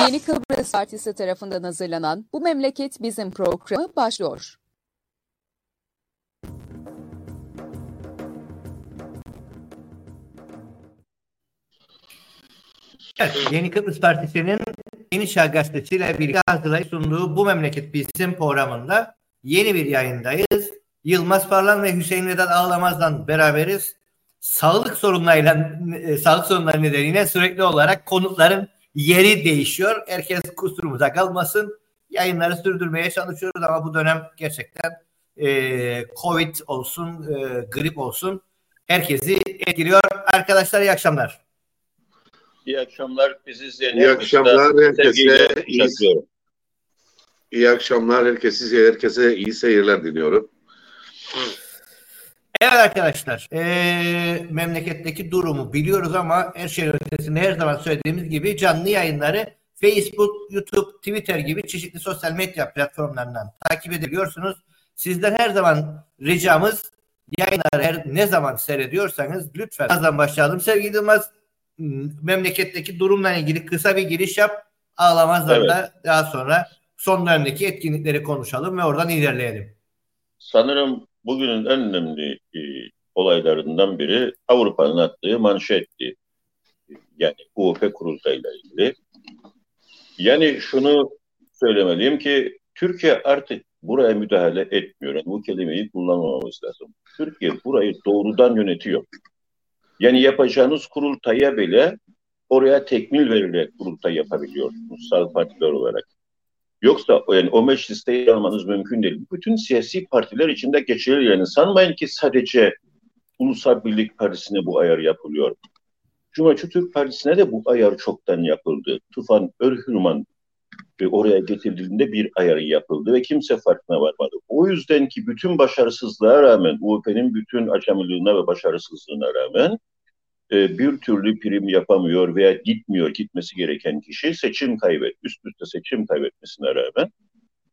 Yeni Kıbrıs Partisi tarafından hazırlanan Bu Memleket Bizim programı başlıyor. Evet, Yeni Kıbrıs Partisi'nin Yeni Şah Gazetesi ile birlikte hazırlayıp sunduğu Bu Memleket Bizim programında yeni bir yayındayız. Yılmaz Parlan ve Hüseyin Vedat Ağlamaz'dan beraberiz. Sağlık sorunlarıyla e, sağlık sorunları nedeniyle sürekli olarak konukların yeri değişiyor. Herkes kusurumuza kalmasın. Yayınları sürdürmeye çalışıyoruz ama bu dönem gerçekten e, Covid olsun, e, grip olsun herkesi etkiliyor. Arkadaşlar iyi akşamlar. İyi akşamlar. Bizi izleyen İyi akşamlar herkese. Iyi, iyi akşamlar herkese, herkese iyi seyirler diliyorum. Evet arkadaşlar, ee, memleketteki durumu biliyoruz ama her şeyin ötesinde her zaman söylediğimiz gibi canlı yayınları Facebook, YouTube, Twitter gibi çeşitli sosyal medya platformlarından takip edebiliyorsunuz. Sizden her zaman ricamız yayınları her ne zaman seyrediyorsanız lütfen birazdan başlayalım. Sevgili Yılmaz, memleketteki durumla ilgili kısa bir giriş yap. Ağlamazdan evet. da daha sonra son dönemdeki etkinlikleri konuşalım ve oradan ilerleyelim. Sanırım bugünün en önemli e, olaylarından biri Avrupa'nın attığı manşetti. Yani UOP kurultayıyla ilgili. Yani şunu söylemeliyim ki Türkiye artık buraya müdahale etmiyor. Yani bu kelimeyi kullanmamamız lazım. Türkiye burayı doğrudan yönetiyor. Yani yapacağınız kurultaya bile oraya tekmil verilerek kurultay yapabiliyorsunuz sağ partiler olarak. Yoksa yani o mecliste yer almanız mümkün değil. Bütün siyasi partiler içinde geçerli yani. Sanmayın ki sadece Ulusal Birlik Partisi'ne bu ayar yapılıyor. Cumhuriyetçi Türk Partisi'ne de bu ayar çoktan yapıldı. Tufan Örhürman e, oraya getirildiğinde bir ayarı yapıldı ve kimse farkına varmadı. O yüzden ki bütün başarısızlığa rağmen, UOP'nin bütün acemiliğine ve başarısızlığına rağmen e, bir türlü prim yapamıyor veya gitmiyor gitmesi gereken kişi seçim kaybet, üst üste seçim kaybetmesine rağmen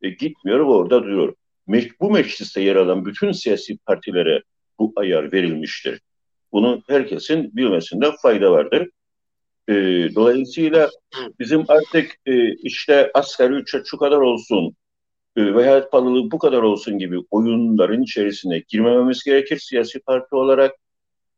e, gitmiyor ve orada duruyor. Me bu mecliste yer alan bütün siyasi partilere bu ayar verilmiştir. Bunu herkesin bilmesinde fayda vardır. E, dolayısıyla bizim artık e, işte asgari ücret şu kadar olsun e, ve hayat bu kadar olsun gibi oyunların içerisine girmememiz gerekir siyasi parti olarak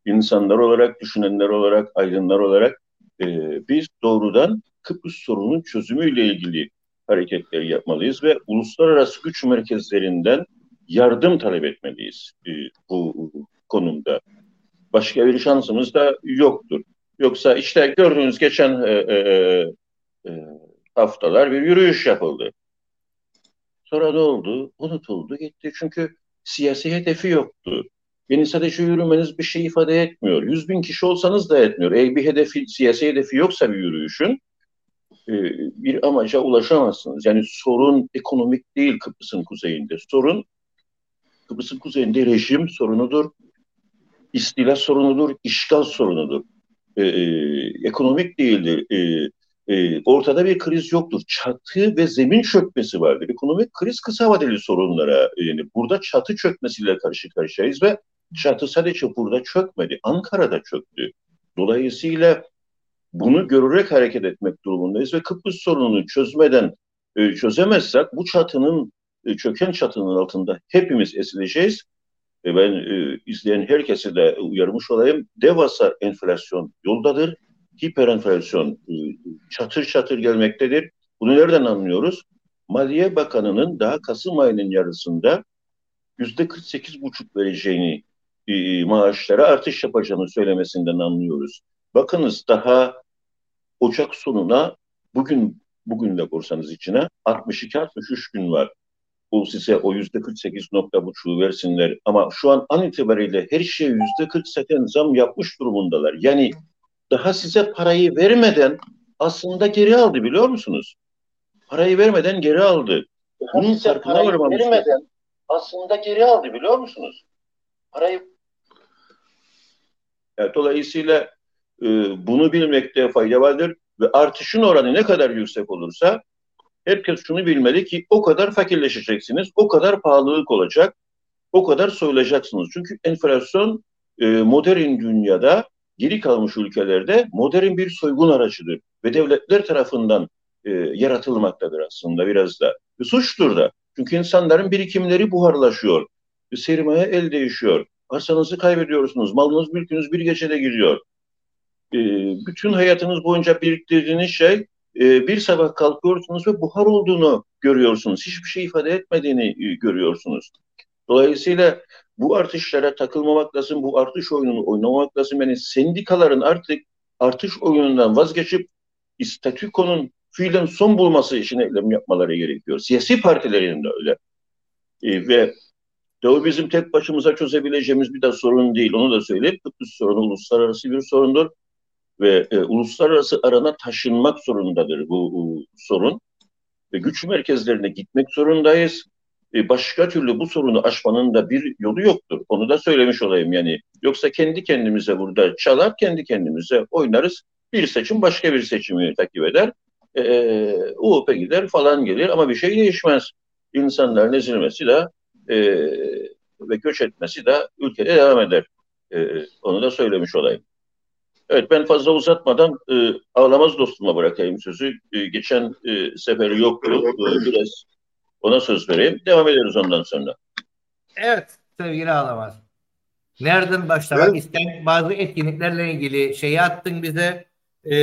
insanlar olarak, düşünenler olarak, aydınlar olarak e, biz doğrudan Kıbrıs sorununun çözümüyle ilgili hareketleri yapmalıyız ve uluslararası güç merkezlerinden yardım talep etmeliyiz e, bu konumda. Başka bir şansımız da yoktur. Yoksa işte gördüğünüz geçen e, e, e, haftalar bir yürüyüş yapıldı. Sonra ne oldu? Unutuldu gitti. Çünkü siyasi hedefi yoktu. Yani sadece yürümeniz bir şey ifade etmiyor. Yüz bin kişi olsanız da etmiyor. Eğer bir hedefi, siyasi hedefi yoksa bir yürüyüşün e, bir amaca ulaşamazsınız. Yani sorun ekonomik değil Kıbrıs'ın kuzeyinde. Sorun Kıbrıs'ın kuzeyinde rejim sorunudur, istila sorunudur, işgal sorunudur. E, e, ekonomik değildir. E, e, ortada bir kriz yoktur. Çatı ve zemin çökmesi vardır. Ekonomik kriz kısa vadeli sorunlara yani burada çatı çökmesiyle karşı karşıyayız ve çatı sadece burada çökmedi. Ankara'da çöktü. Dolayısıyla bunu görerek hareket etmek durumundayız ve Kıbrıs sorununu çözmeden e, çözemezsek bu çatının e, çöken çatının altında hepimiz ezileceğiz. E, ben izleyen herkese de uyarmış olayım. Devasa enflasyon yoldadır. Hiperenflasyon e, çatır çatır gelmektedir. Bunu nereden anlıyoruz? Maliye Bakanı'nın daha Kasım ayının yarısında yüzde 48 buçuk vereceğini e, maaşlara artış yapacağını söylemesinden anlıyoruz. Bakınız daha Ocak sonuna bugün bugün de korsanız içine 62-63 gün var. Bu size o yüzde 48 nokta buçuğu versinler. Ama şu an an itibariyle her şeye yüzde 48 zam yapmış durumundalar. Yani daha size parayı vermeden aslında geri aldı biliyor musunuz? Parayı vermeden geri aldı. Bunun farkına varmamışlar. Aslında geri aldı biliyor musunuz? Parayı yani dolayısıyla e, bunu bilmekte fayda vardır ve artışın oranı ne kadar yüksek olursa herkes şunu bilmeli ki o kadar fakirleşeceksiniz, o kadar pahalılık olacak, o kadar soyulacaksınız. Çünkü enflasyon e, modern dünyada geri kalmış ülkelerde modern bir soygun aracıdır ve devletler tarafından e, yaratılmaktadır aslında biraz da. Bir suçtur da. Çünkü insanların birikimleri buharlaşıyor. Bir sermaye el değişiyor. Arsanızı kaybediyorsunuz. Malınız, mülkünüz bir gecede gidiyor. E, bütün hayatınız boyunca biriktirdiğiniz şey e, bir sabah kalkıyorsunuz ve buhar olduğunu görüyorsunuz. Hiçbir şey ifade etmediğini e, görüyorsunuz. Dolayısıyla bu artışlara takılmamak lazım, bu artış oyununu oynamamak lazım. Yani sendikaların artık artış oyunundan vazgeçip statükonun fiilen son bulması için eylem yapmaları gerekiyor. Siyasi partilerin de öyle. E, ve de bizim tek başımıza çözebileceğimiz bir de sorun değil. Onu da söyleyeyim. Kıbrıs sorunu uluslararası bir sorundur. Ve e, uluslararası arana taşınmak zorundadır bu, bu sorun. Ve güç merkezlerine gitmek zorundayız. E, başka türlü bu sorunu aşmanın da bir yolu yoktur. Onu da söylemiş olayım yani. Yoksa kendi kendimize burada çalar, kendi kendimize oynarız. Bir seçim başka bir seçimi takip eder. E, e UOP gider falan gelir ama bir şey değişmez. İnsanların ezilmesi de e, ve göç etmesi de ülkede devam eder. E, onu da söylemiş olayım. Evet ben fazla uzatmadan e, ağlamaz dostuma bırakayım sözü. E, geçen e, seferi yoktu. E, biraz ona söz vereyim. Devam ederiz ondan sonra. Evet sevgili Ağlamaz. Nereden başlamak evet. isten bazı etkinliklerle ilgili şeyi attın bize. Ee,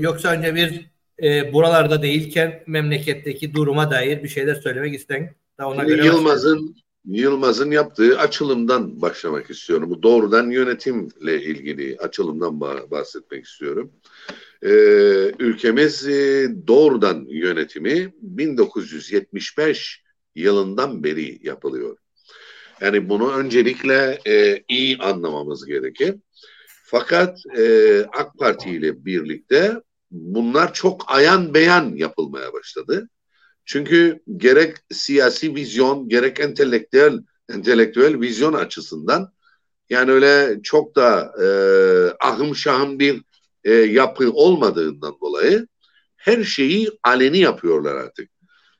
yoksa önce bir e, buralarda değilken memleketteki duruma dair bir şeyler söylemek isten. Ona göre Yılmaz'ın Yılmaz'ın yaptığı açılımdan başlamak istiyorum. Bu doğrudan yönetimle ilgili açılımdan bahsetmek istiyorum. Ee, ülkemiz e, doğrudan yönetimi 1975 yılından beri yapılıyor. Yani bunu öncelikle e, iyi anlamamız gerekir. Fakat e, AK Parti ile birlikte bunlar çok ayan beyan yapılmaya başladı. Çünkü gerek siyasi vizyon, gerek entelektüel entelektüel vizyon açısından yani öyle çok da e, ahım şahım bir e, yapı olmadığından dolayı her şeyi aleni yapıyorlar artık.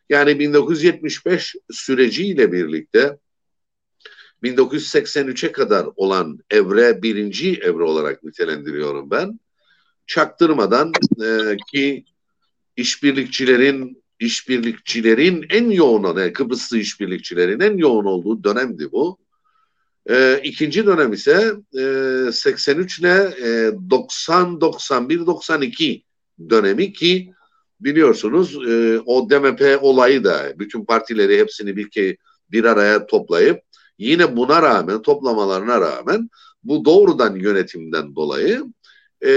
Yani 1975 süreciyle birlikte 1983'e kadar olan evre birinci evre olarak nitelendiriyorum ben. Çaktırmadan e, ki işbirlikçilerin işbirlikçilerin en yoğun yani Kıbrıslı işbirlikçilerin en yoğun olduğu dönemdi bu. E, ikinci dönem ise e, 83 ile e, 90, 91, 92 dönemi ki biliyorsunuz e, o DMP olayı da bütün partileri hepsini bir, ke, bir araya toplayıp yine buna rağmen toplamalarına rağmen bu doğrudan yönetimden dolayı e,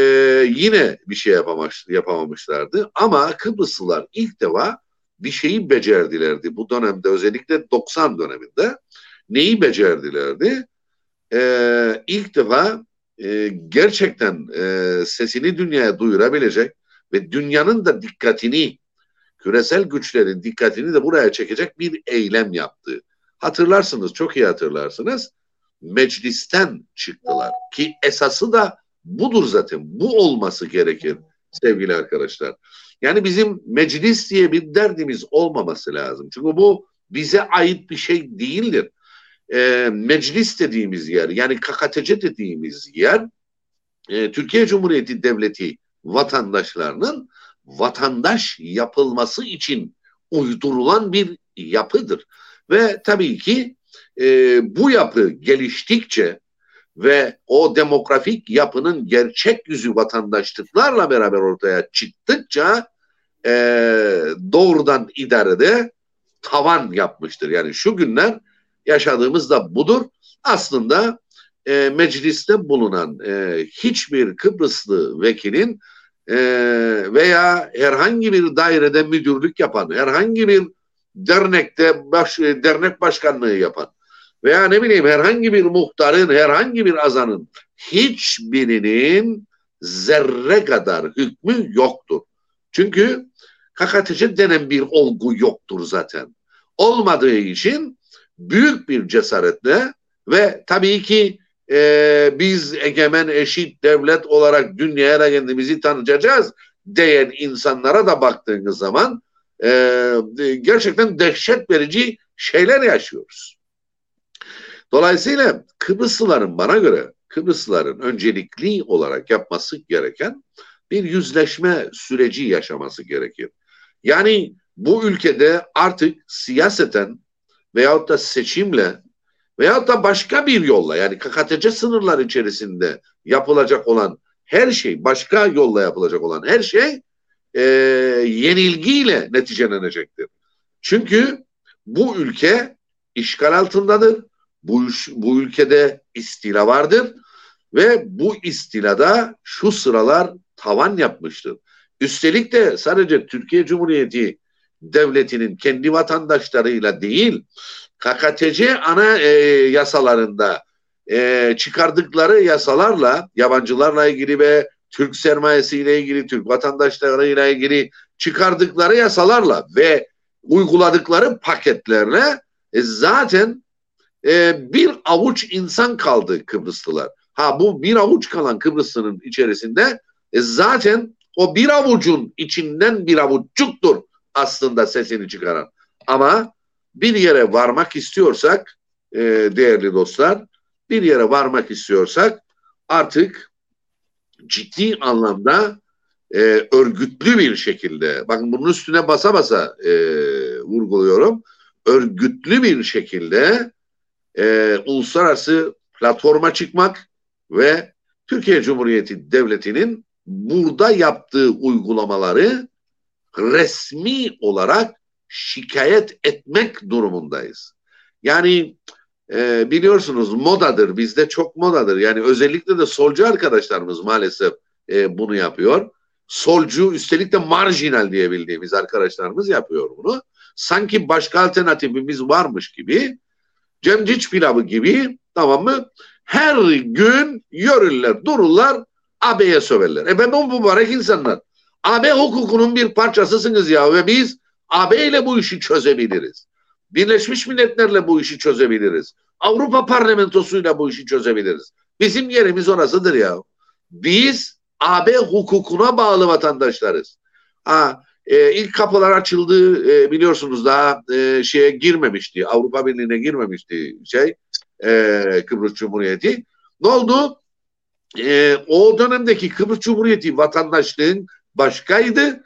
yine bir şey yapamamış, yapamamışlardı. Ama Kıbrıslılar ilk defa bir şeyi becerdilerdi. Bu dönemde özellikle 90 döneminde neyi becerdilerdi? E, ilk defa e, gerçekten e, sesini dünyaya duyurabilecek ve dünyanın da dikkatini, küresel güçlerin dikkatini de buraya çekecek bir eylem yaptı. Hatırlarsınız, çok iyi hatırlarsınız. Meclisten çıktılar ki esası da budur zaten. Bu olması gerekir sevgili arkadaşlar. Yani bizim meclis diye bir derdimiz olmaması lazım. Çünkü bu bize ait bir şey değildir. E, meclis dediğimiz yer yani KKTC dediğimiz yer e, Türkiye Cumhuriyeti Devleti vatandaşlarının vatandaş yapılması için uydurulan bir yapıdır. Ve tabii ki e, bu yapı geliştikçe ve o demografik yapının gerçek yüzü vatandaşlıklarla beraber ortaya çıktıkça e, doğrudan idarede tavan yapmıştır. Yani şu günler yaşadığımız da budur. Aslında e, mecliste bulunan e, hiçbir Kıbrıslı vekilin e, veya herhangi bir dairede müdürlük yapan, herhangi bir dernekte baş, dernek başkanlığı yapan veya ne bileyim herhangi bir muhtarın, herhangi bir azanın hiçbirinin zerre kadar hükmü yoktur. Çünkü KKTC denen bir olgu yoktur zaten. Olmadığı için büyük bir cesaretle ve tabii ki e, biz egemen eşit devlet olarak dünyaya kendimizi tanıtacağız diyen insanlara da baktığınız zaman e, gerçekten dehşet verici şeyler yaşıyoruz. Dolayısıyla Kıbrıslıların bana göre Kıbrıslıların öncelikli olarak yapması gereken bir yüzleşme süreci yaşaması gerekir. Yani bu ülkede artık siyaseten veyahut da seçimle veyahut da başka bir yolla yani KKTC sınırlar içerisinde yapılacak olan her şey başka yolla yapılacak olan her şey e, yenilgiyle neticelenecektir. Çünkü bu ülke işgal altındadır. Bu, bu ülkede istila vardır ve bu istilada şu sıralar tavan yapmıştır. Üstelik de sadece Türkiye Cumhuriyeti devletinin kendi vatandaşlarıyla değil KKTC ana e, yasalarında e, çıkardıkları yasalarla yabancılarla ilgili ve Türk sermayesiyle ilgili, Türk vatandaşlarıyla ilgili çıkardıkları yasalarla ve uyguladıkları paketlerle e, zaten e, bir avuç insan kaldı Kıbrıslılar. Ha bu bir avuç kalan Kıbrıslı'nın içerisinde e, zaten o bir avucun içinden bir avuççuktur aslında sesini çıkaran. Ama bir yere varmak istiyorsak e, değerli dostlar bir yere varmak istiyorsak artık ciddi anlamda e, örgütlü bir şekilde bakın bunun üstüne basa basa e, vurguluyorum örgütlü bir şekilde e, uluslararası platforma çıkmak ve Türkiye Cumhuriyeti Devleti'nin burada yaptığı uygulamaları resmi olarak şikayet etmek durumundayız. Yani e, biliyorsunuz modadır bizde çok modadır. Yani özellikle de solcu arkadaşlarımız maalesef e, bunu yapıyor. Solcu üstelik de marjinal diye bildiğimiz arkadaşlarımız yapıyor bunu. Sanki başka alternatifimiz varmış gibi cemciç pilavı gibi tamam mı? Her gün yürürler, dururlar, AB'ye söverler. E ben bu mübarek insanlar. AB hukukunun bir parçasısınız ya ve biz AB ile bu işi çözebiliriz. Birleşmiş Milletler'le bu işi çözebiliriz. Avrupa Parlamentosu'yla bu işi çözebiliriz. Bizim yerimiz orasıdır ya. Biz AB hukukuna bağlı vatandaşlarız. Ha, e, ilk kapılar açıldı e, biliyorsunuz daha e, şeye girmemişti. Avrupa Birliği'ne girmemişti şey e, Kıbrıs Cumhuriyeti. Ne oldu? E, o dönemdeki Kıbrıs Cumhuriyeti vatandaşlığın başkaydı.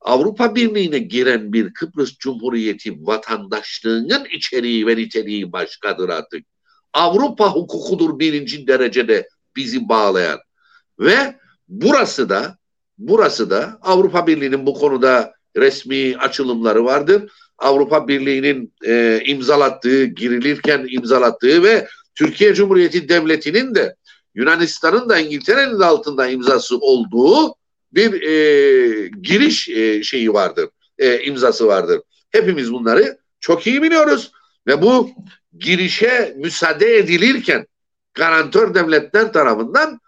Avrupa Birliği'ne giren bir Kıbrıs Cumhuriyeti vatandaşlığının içeriği ve niteliği başkadır artık. Avrupa hukukudur birinci derecede bizi bağlayan. Ve burası da burası da Avrupa Birliği'nin bu konuda resmi açılımları vardır. Avrupa Birliği'nin e, imzalattığı, girilirken imzalattığı ve Türkiye Cumhuriyeti Devleti'nin de Yunanistan'ın da İngiltere'nin de altında imzası olduğu bir e, giriş e, şeyi vardır, e, imzası vardır. Hepimiz bunları çok iyi biliyoruz ve bu girişe müsaade edilirken garantör devletler tarafından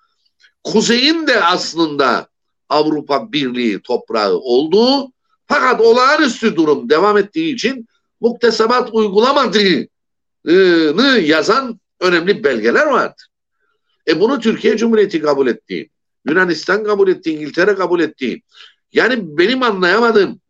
kuzeyin de aslında Avrupa Birliği toprağı olduğu fakat olağanüstü durum devam ettiği için muktesebat uygulamadığını yazan önemli belgeler vardır. E bunu Türkiye Cumhuriyeti kabul etti. Yunanistan kabul etti, İngiltere kabul etti. Yani benim anlayamadığım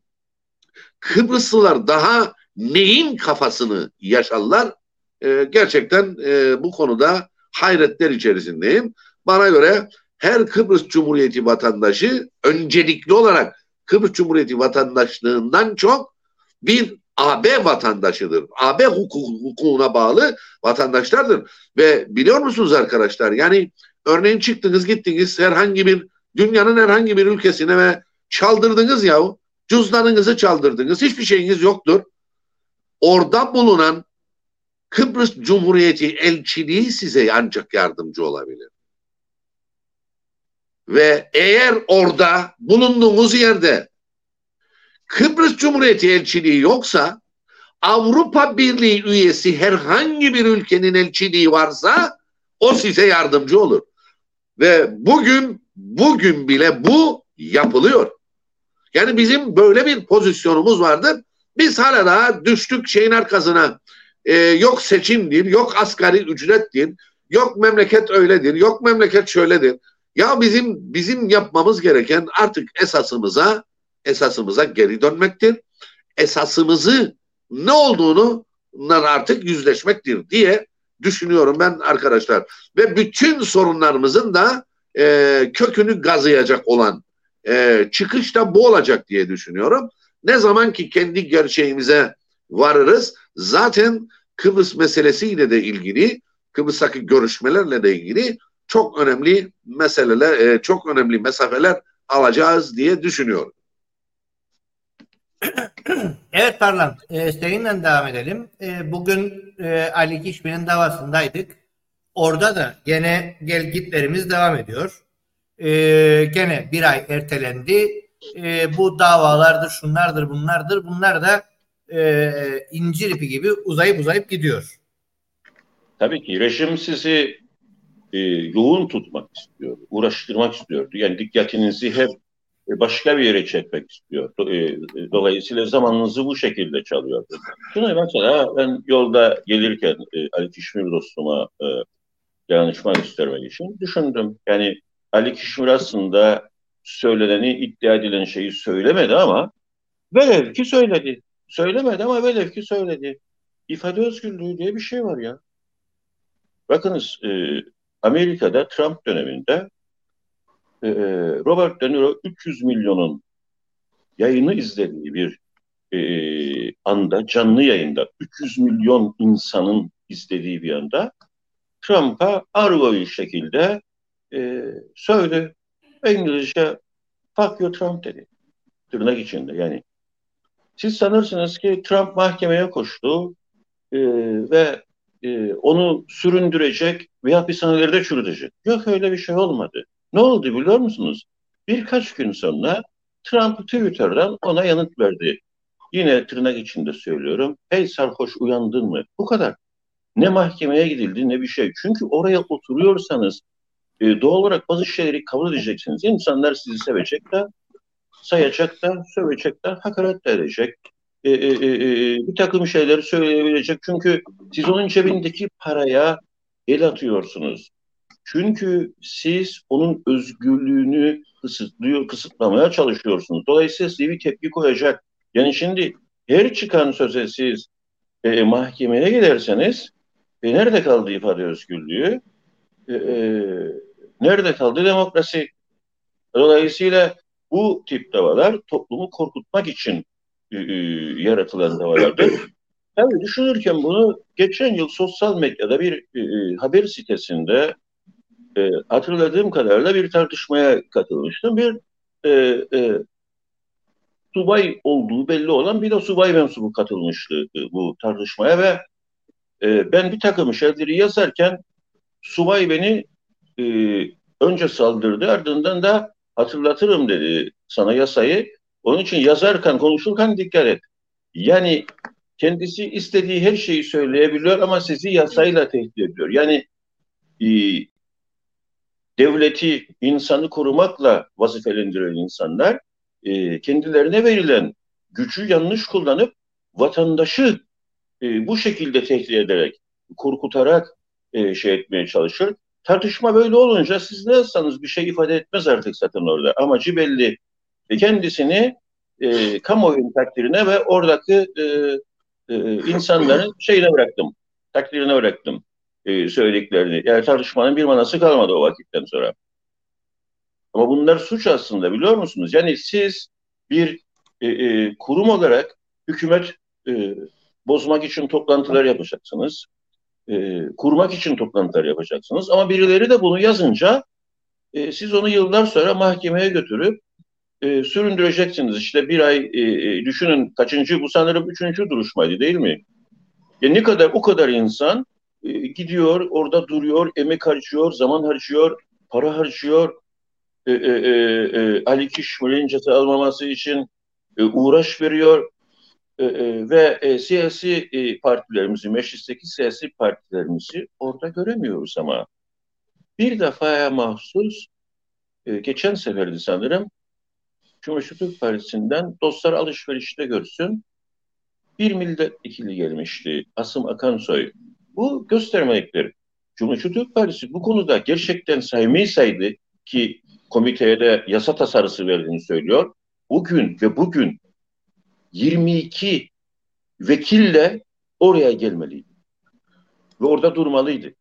Kıbrıslılar daha neyin kafasını yaşarlar? E, gerçekten e, bu konuda hayretler içerisindeyim. Bana göre her Kıbrıs Cumhuriyeti vatandaşı öncelikli olarak Kıbrıs Cumhuriyeti vatandaşlığından çok bir AB vatandaşıdır. AB hukukuna bağlı vatandaşlardır. Ve biliyor musunuz arkadaşlar yani örneğin çıktınız gittiniz herhangi bir dünyanın herhangi bir ülkesine ve çaldırdınız yahu cüzdanınızı çaldırdınız hiçbir şeyiniz yoktur. Orada bulunan Kıbrıs Cumhuriyeti elçiliği size ancak yardımcı olabilir. Ve eğer orada bulunduğunuz yerde Kıbrıs Cumhuriyeti elçiliği yoksa Avrupa Birliği üyesi herhangi bir ülkenin elçiliği varsa o size yardımcı olur. Ve bugün bugün bile bu yapılıyor. Yani bizim böyle bir pozisyonumuz vardır. Biz hala daha düştük şeyin arkasına. Ee, yok seçimdir, yok asgari ücrettir, yok memleket öyledir, yok memleket şöyledir. Ya bizim bizim yapmamız gereken artık esasımıza esasımıza geri dönmektir. Esasımızı ne olduğunu artık yüzleşmektir diye düşünüyorum ben arkadaşlar. Ve bütün sorunlarımızın da e, kökünü gazıyacak olan e, çıkış da bu olacak diye düşünüyorum. Ne zaman ki kendi gerçeğimize varırız zaten Kıbrıs meselesiyle de ilgili Kıbrıs'taki görüşmelerle de ilgili çok önemli meseleler, e, çok önemli mesafeler alacağız diye düşünüyorum. Evet Parlan, e, seninle devam edelim. E, bugün e, Ali Kişmi'nin davasındaydık. Orada da gene gelgitlerimiz devam ediyor. E, gene bir ay ertelendi. E, bu davalardır, şunlardır, bunlardır. Bunlar da e, incir ipi gibi uzayıp uzayıp gidiyor. Tabii ki rejim sizi e, yoğun tutmak istiyor, uğraştırmak istiyordu. Yani dikkatinizi hep e, başka bir yere çekmek istiyor. E, dolayısıyla zamanınızı bu şekilde çalıyor. Şunu mesela ben yolda gelirken e, Ali Kişmir dostuma e, danışmak istemek için düşündüm. Yani Ali Kişmir aslında söyleneni, iddia edilen şeyi söylemedi ama velev ki söyledi. Söylemedi ama velev ki söyledi. İfade özgürlüğü diye bir şey var ya. Bakınız e, Amerika'da Trump döneminde e, Robert De Niro 300 milyonun yayını izlediği bir e, anda canlı yayında 300 milyon insanın izlediği bir anda Trump'a argo bir şekilde e, söyledi. İngilizce fuck you Trump dedi. Tırnak içinde yani. Siz sanırsınız ki Trump mahkemeye koştu e, ve e, onu süründürecek ve hapishanelerde çürütecek. Yok öyle bir şey olmadı. Ne oldu biliyor musunuz? Birkaç gün sonra Trump Twitter'dan ona yanıt verdi. Yine tırnak içinde söylüyorum. Hey sarhoş uyandın mı? Bu kadar. Ne mahkemeye gidildi ne bir şey. Çünkü oraya oturuyorsanız e, doğal olarak bazı şeyleri kabul edeceksiniz. İnsanlar sizi sevecek de, sayacak da, sövecek de, hakaret de edecek. E, e, e, bir takım şeyleri söyleyebilecek. Çünkü siz onun cebindeki paraya el atıyorsunuz. Çünkü siz onun özgürlüğünü kısıtlıyor, kısıtlamaya çalışıyorsunuz. Dolayısıyla size bir tepki koyacak. Yani şimdi her çıkan söze siz e, mahkemeye giderseniz e, nerede kaldı ifade özgürlüğü? E, e, nerede kaldı demokrasi? Dolayısıyla bu tip davalar toplumu korkutmak için e, e, yaratılan davalardır. Tabii düşünürken bunu geçen yıl sosyal medyada bir e haber sitesinde e, hatırladığım kadarıyla bir tartışmaya katılmıştım. Bir e, e, subay olduğu belli olan bir de subay mensubu katılmıştı e, bu tartışmaya ve e, ben bir takım şeyleri yazarken subay beni e, önce saldırdı ardından da hatırlatırım dedi sana yasayı. Onun için yazarken konuşurken dikkat et. Yani kendisi istediği her şeyi söyleyebiliyor ama sizi yasayla tehdit ediyor. Yani e, devleti, insanı korumakla vazifelendiren insanlar e, kendilerine verilen gücü yanlış kullanıp vatandaşı e, bu şekilde tehdit ederek, korkutarak e, şey etmeye çalışır. Tartışma böyle olunca siz ne yazsanız bir şey ifade etmez artık zaten orada. Amacı belli. E, kendisini e, kamuoyunun takdirine ve oradaki e, e, insanların şeyine bıraktım. Takdirine bıraktım e, söylediklerini. Yani tartışmanın bir manası kalmadı o vakitten sonra. Ama bunlar suç aslında biliyor musunuz? Yani siz bir e, e, kurum olarak hükümet e, bozmak için toplantılar yapacaksınız. E, kurmak için toplantılar yapacaksınız. Ama birileri de bunu yazınca e, siz onu yıllar sonra mahkemeye götürüp e, süründüreceksiniz. İşte bir ay e, e düşünün kaçıncı bu sanırım üçüncü duruşmaydı değil mi? Ya ne kadar o kadar insan e, gidiyor, orada duruyor, emek harcıyor, zaman harcıyor, para harcıyor. E, e, e, e, Ali Kişmir'in ceza almaması için e, uğraş veriyor. E, e, ve e, siyasi e, partilerimizi, meclisteki siyasi partilerimizi orada göremiyoruz ama bir defaya mahsus e, geçen seferdi sanırım Cumhuriyet Türk Partisi'nden dostlar alışverişte görsün bir milletvekili gelmişti Asım Akansoy bu göstermeliktir. Cumhuriyet Türk Partisi bu konuda gerçekten saymayı ki komiteye de yasa tasarısı verdiğini söylüyor. Bugün ve bugün 22 vekille oraya gelmeliydi. Ve orada durmalıydı.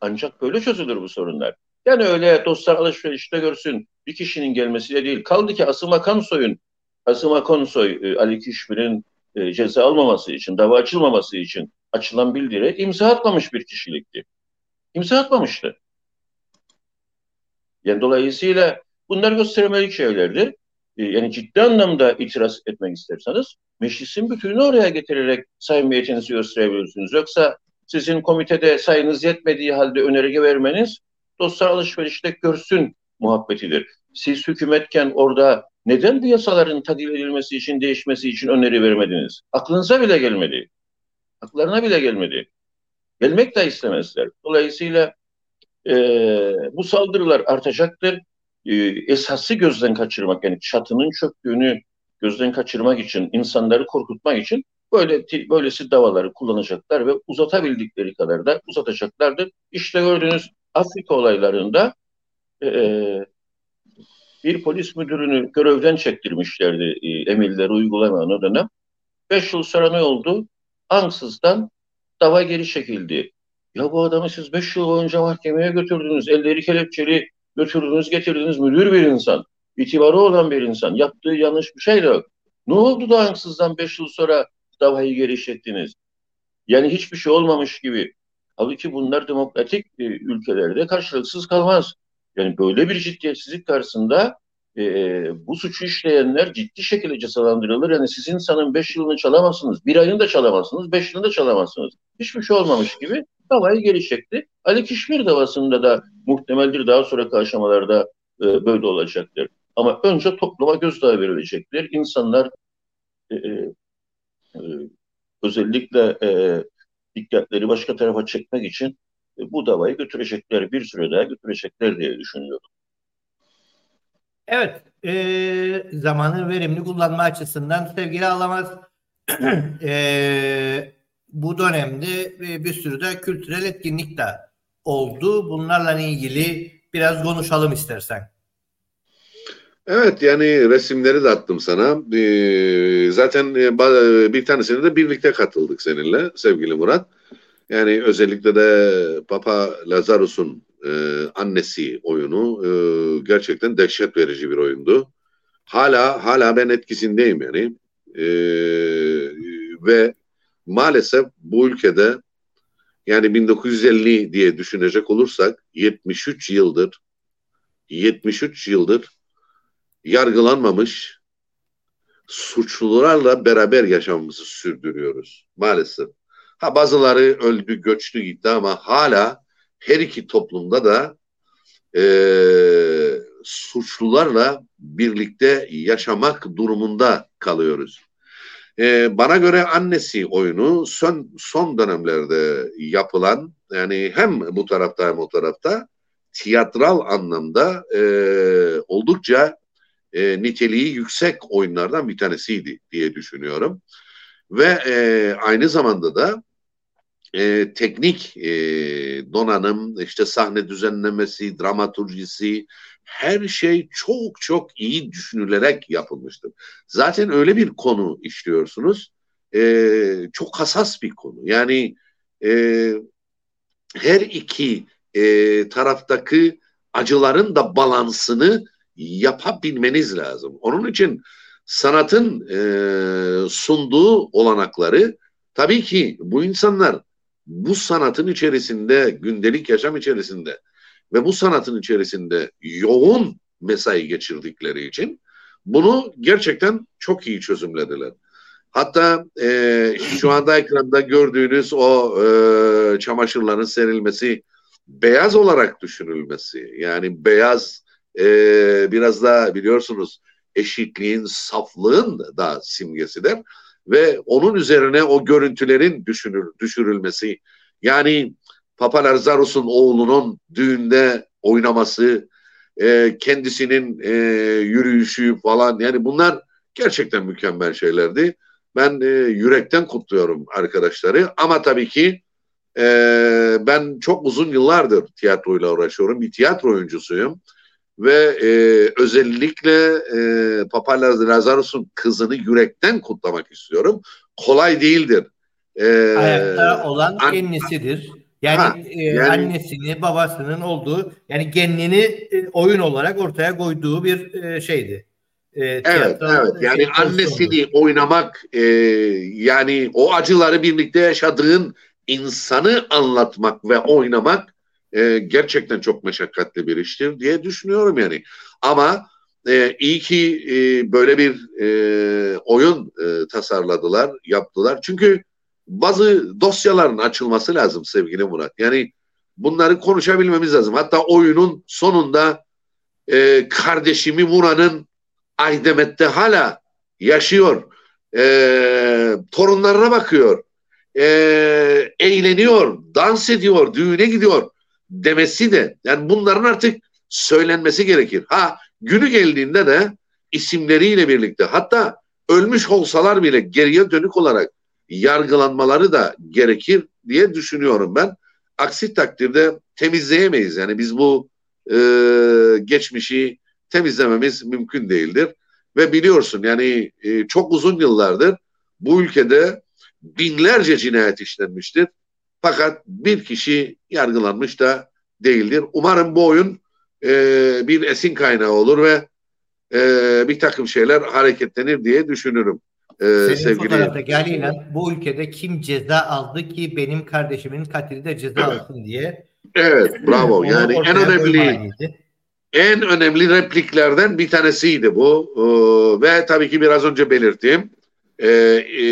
Ancak böyle çözülür bu sorunlar. Yani öyle dostlar alışverişte görsün bir kişinin gelmesiyle değil. Kaldı ki Asım Akansoy'un Kasım Akonsoy, e, Ali Kişmir'in e, ceza almaması için, dava açılmaması için açılan bildiri imza atmamış bir kişilikti. İmza atmamıştı. Yani dolayısıyla bunlar göstermelik şeylerdir. E, yani ciddi anlamda itiraz etmek isterseniz meclisin bütününü oraya getirerek samimiyetinizi gösterebilirsiniz. Yoksa sizin komitede sayınız yetmediği halde önerge vermeniz dostlar alışverişte görsün muhabbetidir. Siz hükümetken orada neden bu yasaların tadil edilmesi için, değişmesi için öneri vermediniz? Aklınıza bile gelmedi. Aklarına bile gelmedi. Gelmek de istemezler. Dolayısıyla e, bu saldırılar artacaktır. E, esası gözden kaçırmak yani çatının çöktüğünü gözden kaçırmak için, insanları korkutmak için böyle böylesi davaları kullanacaklar ve uzatabildikleri kadar da uzatacaklardır. İşte gördüğünüz Afrika olaylarında e, bir polis müdürünü görevden çektirmişlerdi e, emirleri uygulamayan o dönem. Beş yıl sonra ne oldu? Ansızdan dava geri çekildi. Ya bu adamı siz beş yıl boyunca mahkemeye götürdünüz, elleri kelepçeli götürdünüz, getirdiniz müdür bir insan, itibarı olan bir insan, yaptığı yanlış bir şey de yok. Ne oldu da ansızdan beş yıl sonra davayı geri çektiniz? Yani hiçbir şey olmamış gibi. Halbuki bunlar demokratik e, ülkelerde karşılıksız kalmaz. Yani böyle bir ciddiyetsizlik karşısında e, bu suçu işleyenler ciddi şekilde cezalandırılır. Yani siz insanın beş yılını çalamazsınız, bir ayını da çalamazsınız, beş yılını da çalamazsınız. Hiçbir şey olmamış gibi davayı geri çekti. Ali Kişmir davasında da muhtemeldir daha sonraki aşamalarda e, böyle olacaktır. Ama önce topluma gözdağı verilecektir. İnsanlar e, e, e özellikle e, dikkatleri başka tarafa çekmek için e, bu davayı götürecekler, bir süre daha götürecekler diye düşünüyorum. Evet, e, zamanı verimli kullanma açısından sevgili Alamaz e, bu dönemde bir sürü de kültürel etkinlik de oldu. Bunlarla ilgili biraz konuşalım istersen. Evet yani resimleri de attım sana. Ee, zaten bir tanesine de birlikte katıldık seninle sevgili Murat. Yani özellikle de Papa Lazarus'un e, annesi oyunu e, gerçekten dehşet verici bir oyundu. Hala hala ben etkisindeyim yani. E, ve maalesef bu ülkede yani 1950 diye düşünecek olursak 73 yıldır 73 yıldır yargılanmamış suçlularla beraber yaşamımızı sürdürüyoruz maalesef. Ha bazıları öldü, göçtü gitti ama hala her iki toplumda da e, suçlularla birlikte yaşamak durumunda kalıyoruz. E, bana göre annesi oyunu son, son dönemlerde yapılan yani hem bu tarafta hem o tarafta tiyatral anlamda e, oldukça e, niteliği yüksek oyunlardan bir tanesiydi diye düşünüyorum. Ve e, aynı zamanda da e, teknik e, donanım, işte sahne düzenlemesi, dramaturjisi, her şey çok çok iyi düşünülerek yapılmıştır. Zaten öyle bir konu işliyorsunuz, e, çok hassas bir konu. Yani e, her iki e, taraftaki acıların da balansını yapabilmeniz lazım. Onun için sanatın e, sunduğu olanakları tabii ki bu insanlar bu sanatın içerisinde, gündelik yaşam içerisinde ve bu sanatın içerisinde yoğun mesai geçirdikleri için bunu gerçekten çok iyi çözümlediler. Hatta e, şu anda ekranda gördüğünüz o e, çamaşırların serilmesi beyaz olarak düşünülmesi yani beyaz e, biraz da biliyorsunuz eşitliğin, saflığın da simgesidir ve onun üzerine o görüntülerin düşünür, düşürülmesi yani Papa Lazarus'un oğlunun düğünde oynaması e, kendisinin e, yürüyüşü falan yani bunlar gerçekten mükemmel şeylerdi. Ben e, yürekten kutluyorum arkadaşları ama tabii ki e, ben çok uzun yıllardır tiyatroyla uğraşıyorum. Bir tiyatro oyuncusuyum ve e, özellikle e, Papa Lazarus'un kızını yürekten kutlamak istiyorum. Kolay değildir. E, Ayakta olan an, kendisidir. Yani, ha, e, yani annesini, babasının olduğu yani kendini e, oyun olarak ortaya koyduğu bir e, şeydi. e, Evet, evet. Yani şey annesini pozisyonu. oynamak, e, yani o acıları birlikte yaşadığın insanı anlatmak ve oynamak e, gerçekten çok meşakkatli bir iştir diye düşünüyorum yani. Ama e, iyi ki e, böyle bir e, oyun e, tasarladılar, yaptılar. Çünkü bazı dosyaların açılması lazım sevgili Murat. Yani bunları konuşabilmemiz lazım. Hatta oyunun sonunda e, kardeşimi Murat'ın Aydemet'te hala yaşıyor. E, torunlarına bakıyor. E, eğleniyor, dans ediyor, düğüne gidiyor demesi de yani bunların artık söylenmesi gerekir. Ha günü geldiğinde de isimleriyle birlikte hatta ölmüş olsalar bile geriye dönük olarak yargılanmaları da gerekir diye düşünüyorum ben. Aksi takdirde temizleyemeyiz. Yani biz bu e, geçmişi temizlememiz mümkün değildir. Ve biliyorsun yani e, çok uzun yıllardır bu ülkede binlerce cinayet işlenmiştir. Fakat bir kişi yargılanmış da değildir. Umarım bu oyun e, bir esin kaynağı olur ve e, bir takım şeyler hareketlenir diye düşünürüm. E, Senin sevgili fotoğraftaki haliyle bu ülkede kim ceza aldı ki benim kardeşimin katili de ceza alsın diye. Evet, bravo. Onu Yani en önemli en önemli repliklerden bir tanesiydi bu. Ee, ve tabii ki biraz önce belirttiğim e, e,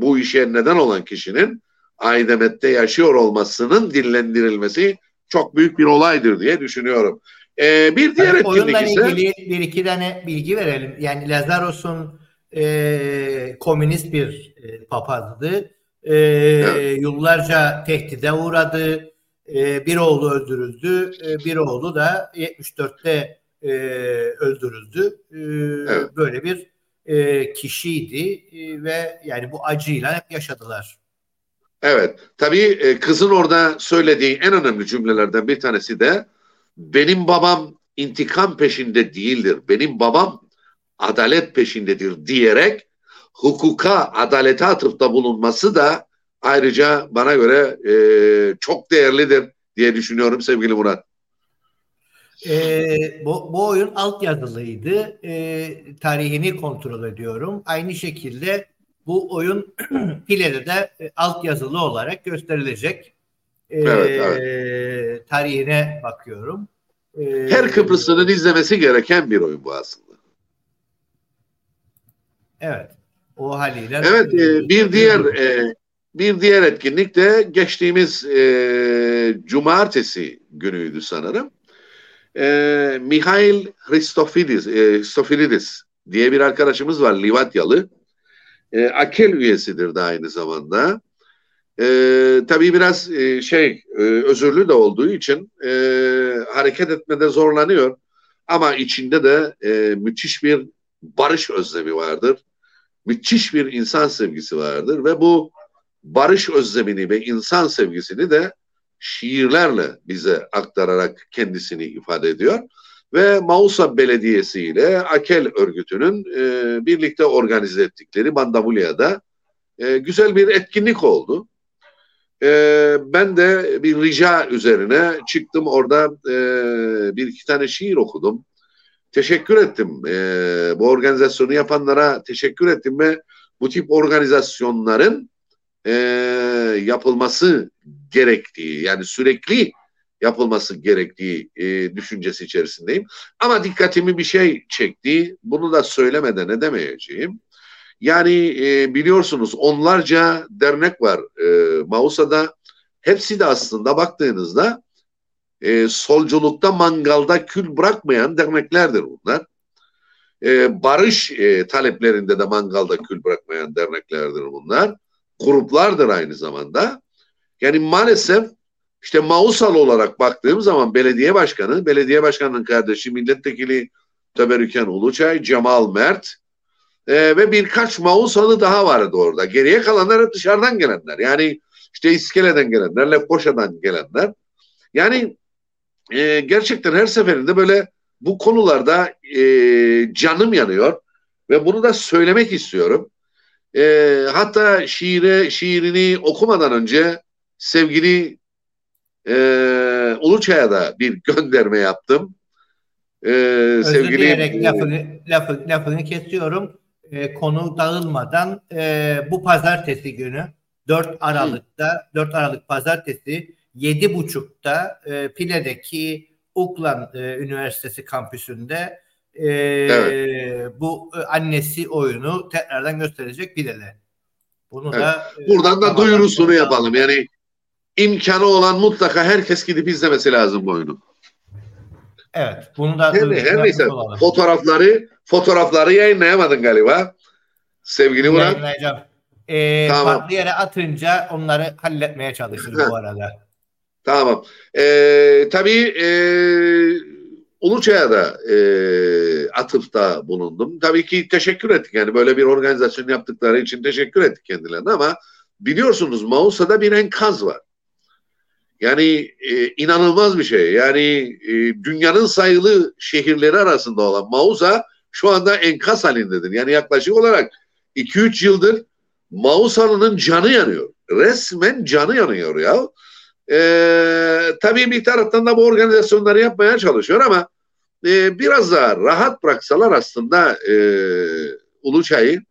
bu işe neden olan kişinin Aydemet'te yaşıyor olmasının dillendirilmesi çok büyük bir olaydır diye düşünüyorum. Ee, bir diğer oyunla etkinlik ise ilgili bir iki tane bilgi verelim. Yani Lazaros'un e, komünist bir e, papazdı. E, Yıllarca tehdide uğradı. E, bir oğlu öldürüldü. E, bir oğlu da 74'te e, öldürüldü. E, Evet. Böyle bir e, kişiydi e, ve yani bu acıyla hep yaşadılar. Evet, tabii e, kızın orada söylediği en önemli cümlelerden bir tanesi de benim babam intikam peşinde değildir. Benim babam adalet peşindedir diyerek hukuka, adalete atıfta bulunması da ayrıca bana göre e, çok değerlidir diye düşünüyorum sevgili Murat. Ee, bu, bu oyun altyazılıydı. Ee, tarihini kontrol ediyorum. Aynı şekilde bu oyun ileride de e, altyazılı olarak gösterilecek. Ee, Evet, Tarihine bakıyorum. Ee, Her Kıbrıslı'nın izlemesi gereken bir oyun bu aslında. Evet. O haliyle. Evet, e, bir diğer e, bir diğer etkinlik de geçtiğimiz e, cumartesi günüydü sanırım. E, Mihail Hristofidis, e, Hristofidis diye bir arkadaşımız var Livatyalı. E, Akel üyesidir de aynı zamanda. E, tabii biraz e, şey e, özürlü de olduğu için e, hareket etmede zorlanıyor. Ama içinde de e, müthiş bir barış özlemi vardır. Müthiş bir insan sevgisi vardır ve bu barış özlemini ve insan sevgisini de şiirlerle bize aktararak kendisini ifade ediyor. Ve Mausa Belediyesi ile Akel örgütünün e, birlikte organize ettikleri Bandavulya'da e, güzel bir etkinlik oldu. E, ben de bir rica üzerine çıktım orada e, bir iki tane şiir okudum. Teşekkür ettim. E, bu organizasyonu yapanlara teşekkür ettim ve bu tip organizasyonların e, yapılması gerektiği yani sürekli yapılması gerektiği e, düşüncesi içerisindeyim. Ama dikkatimi bir şey çekti. Bunu da söylemeden edemeyeceğim. Yani e, biliyorsunuz onlarca dernek var e, Mausa'da. Hepsi de aslında baktığınızda e, solculukta mangalda kül bırakmayan derneklerdir bunlar. E, barış e, taleplerinde de mangalda kül bırakmayan derneklerdir bunlar. Gruplardır aynı zamanda. Yani maalesef işte Mausal olarak baktığım zaman belediye başkanı, belediye başkanının kardeşi milletvekili Töberüken Uluçay, Cemal Mert e, ve birkaç Mausalı daha vardı orada. Geriye kalanlar hep dışarıdan gelenler. Yani işte İskele'den gelenler, Lefkoşa'dan gelenler. Yani e, gerçekten her seferinde böyle bu konularda e, canım yanıyor ve bunu da söylemek istiyorum. E, hatta şiire şiirini okumadan önce sevgili e, Uluçay'a da bir gönderme yaptım. e, sevgili... dileyerek lafını, lafı, lafını kesiyorum. E, konu dağılmadan e, bu pazartesi günü 4 Aralık'ta 4 Aralık pazartesi 7.30'da e, Pile'deki Uklan e, Üniversitesi kampüsünde e, evet. bu e, annesi oyunu tekrardan gösterecek Pile'de. Bunu evet. da e, buradan da duyurusunu yapalım. Yani imkanı olan mutlaka herkes gidip izlemesi lazım bu oyunu. Evet. Bunu da her, her neyse olalım. fotoğrafları fotoğrafları yayınlayamadın galiba. Sevgili Murat. Yayınlayacağım. Ee, tamam. Farklı yere atınca onları halletmeye çalışırız bu arada. Tamam. Ee, tabii e, Uluçay'a da e, atıfta bulundum. Tabii ki teşekkür ettik. Yani böyle bir organizasyon yaptıkları için teşekkür ettik kendilerine ama biliyorsunuz Mausa'da bir enkaz var. Yani e, inanılmaz bir şey. Yani e, dünyanın sayılı şehirleri arasında olan Mausa şu anda enkaz halindedir. Yani yaklaşık olarak 2-3 yıldır Mausa'nın canı yanıyor. Resmen canı yanıyor ya. E, tabii bir taraftan da bu organizasyonları yapmaya çalışıyor ama e, biraz daha rahat bıraksalar aslında e, Uluçay'ı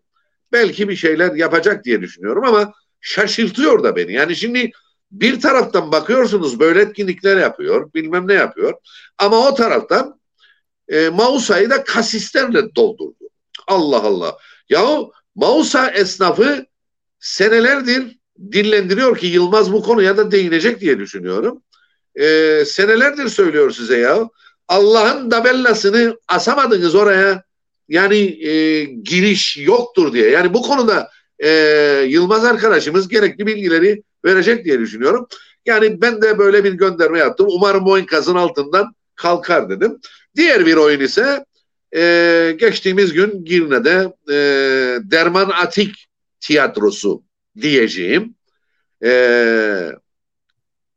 belki bir şeyler yapacak diye düşünüyorum ama şaşırtıyor da beni. Yani şimdi bir taraftan bakıyorsunuz böyle etkinlikler yapıyor, bilmem ne yapıyor. Ama o taraftan e, Mausa'yı da kasislerle doldurdu. Allah Allah. Yahu Mausa esnafı senelerdir dillendiriyor ki Yılmaz bu konuya da değinecek diye düşünüyorum. E, senelerdir söylüyor size ya. Allah'ın tabellasını asamadınız oraya. Yani e, giriş yoktur diye. Yani bu konuda e, Yılmaz arkadaşımız gerekli bilgileri verecek diye düşünüyorum. Yani ben de böyle bir gönderme yaptım. Umarım bu enkazın altından kalkar dedim. Diğer bir oyun ise e, geçtiğimiz gün Girne'de e, Derman Atik tiyatrosu diyeceğim. E,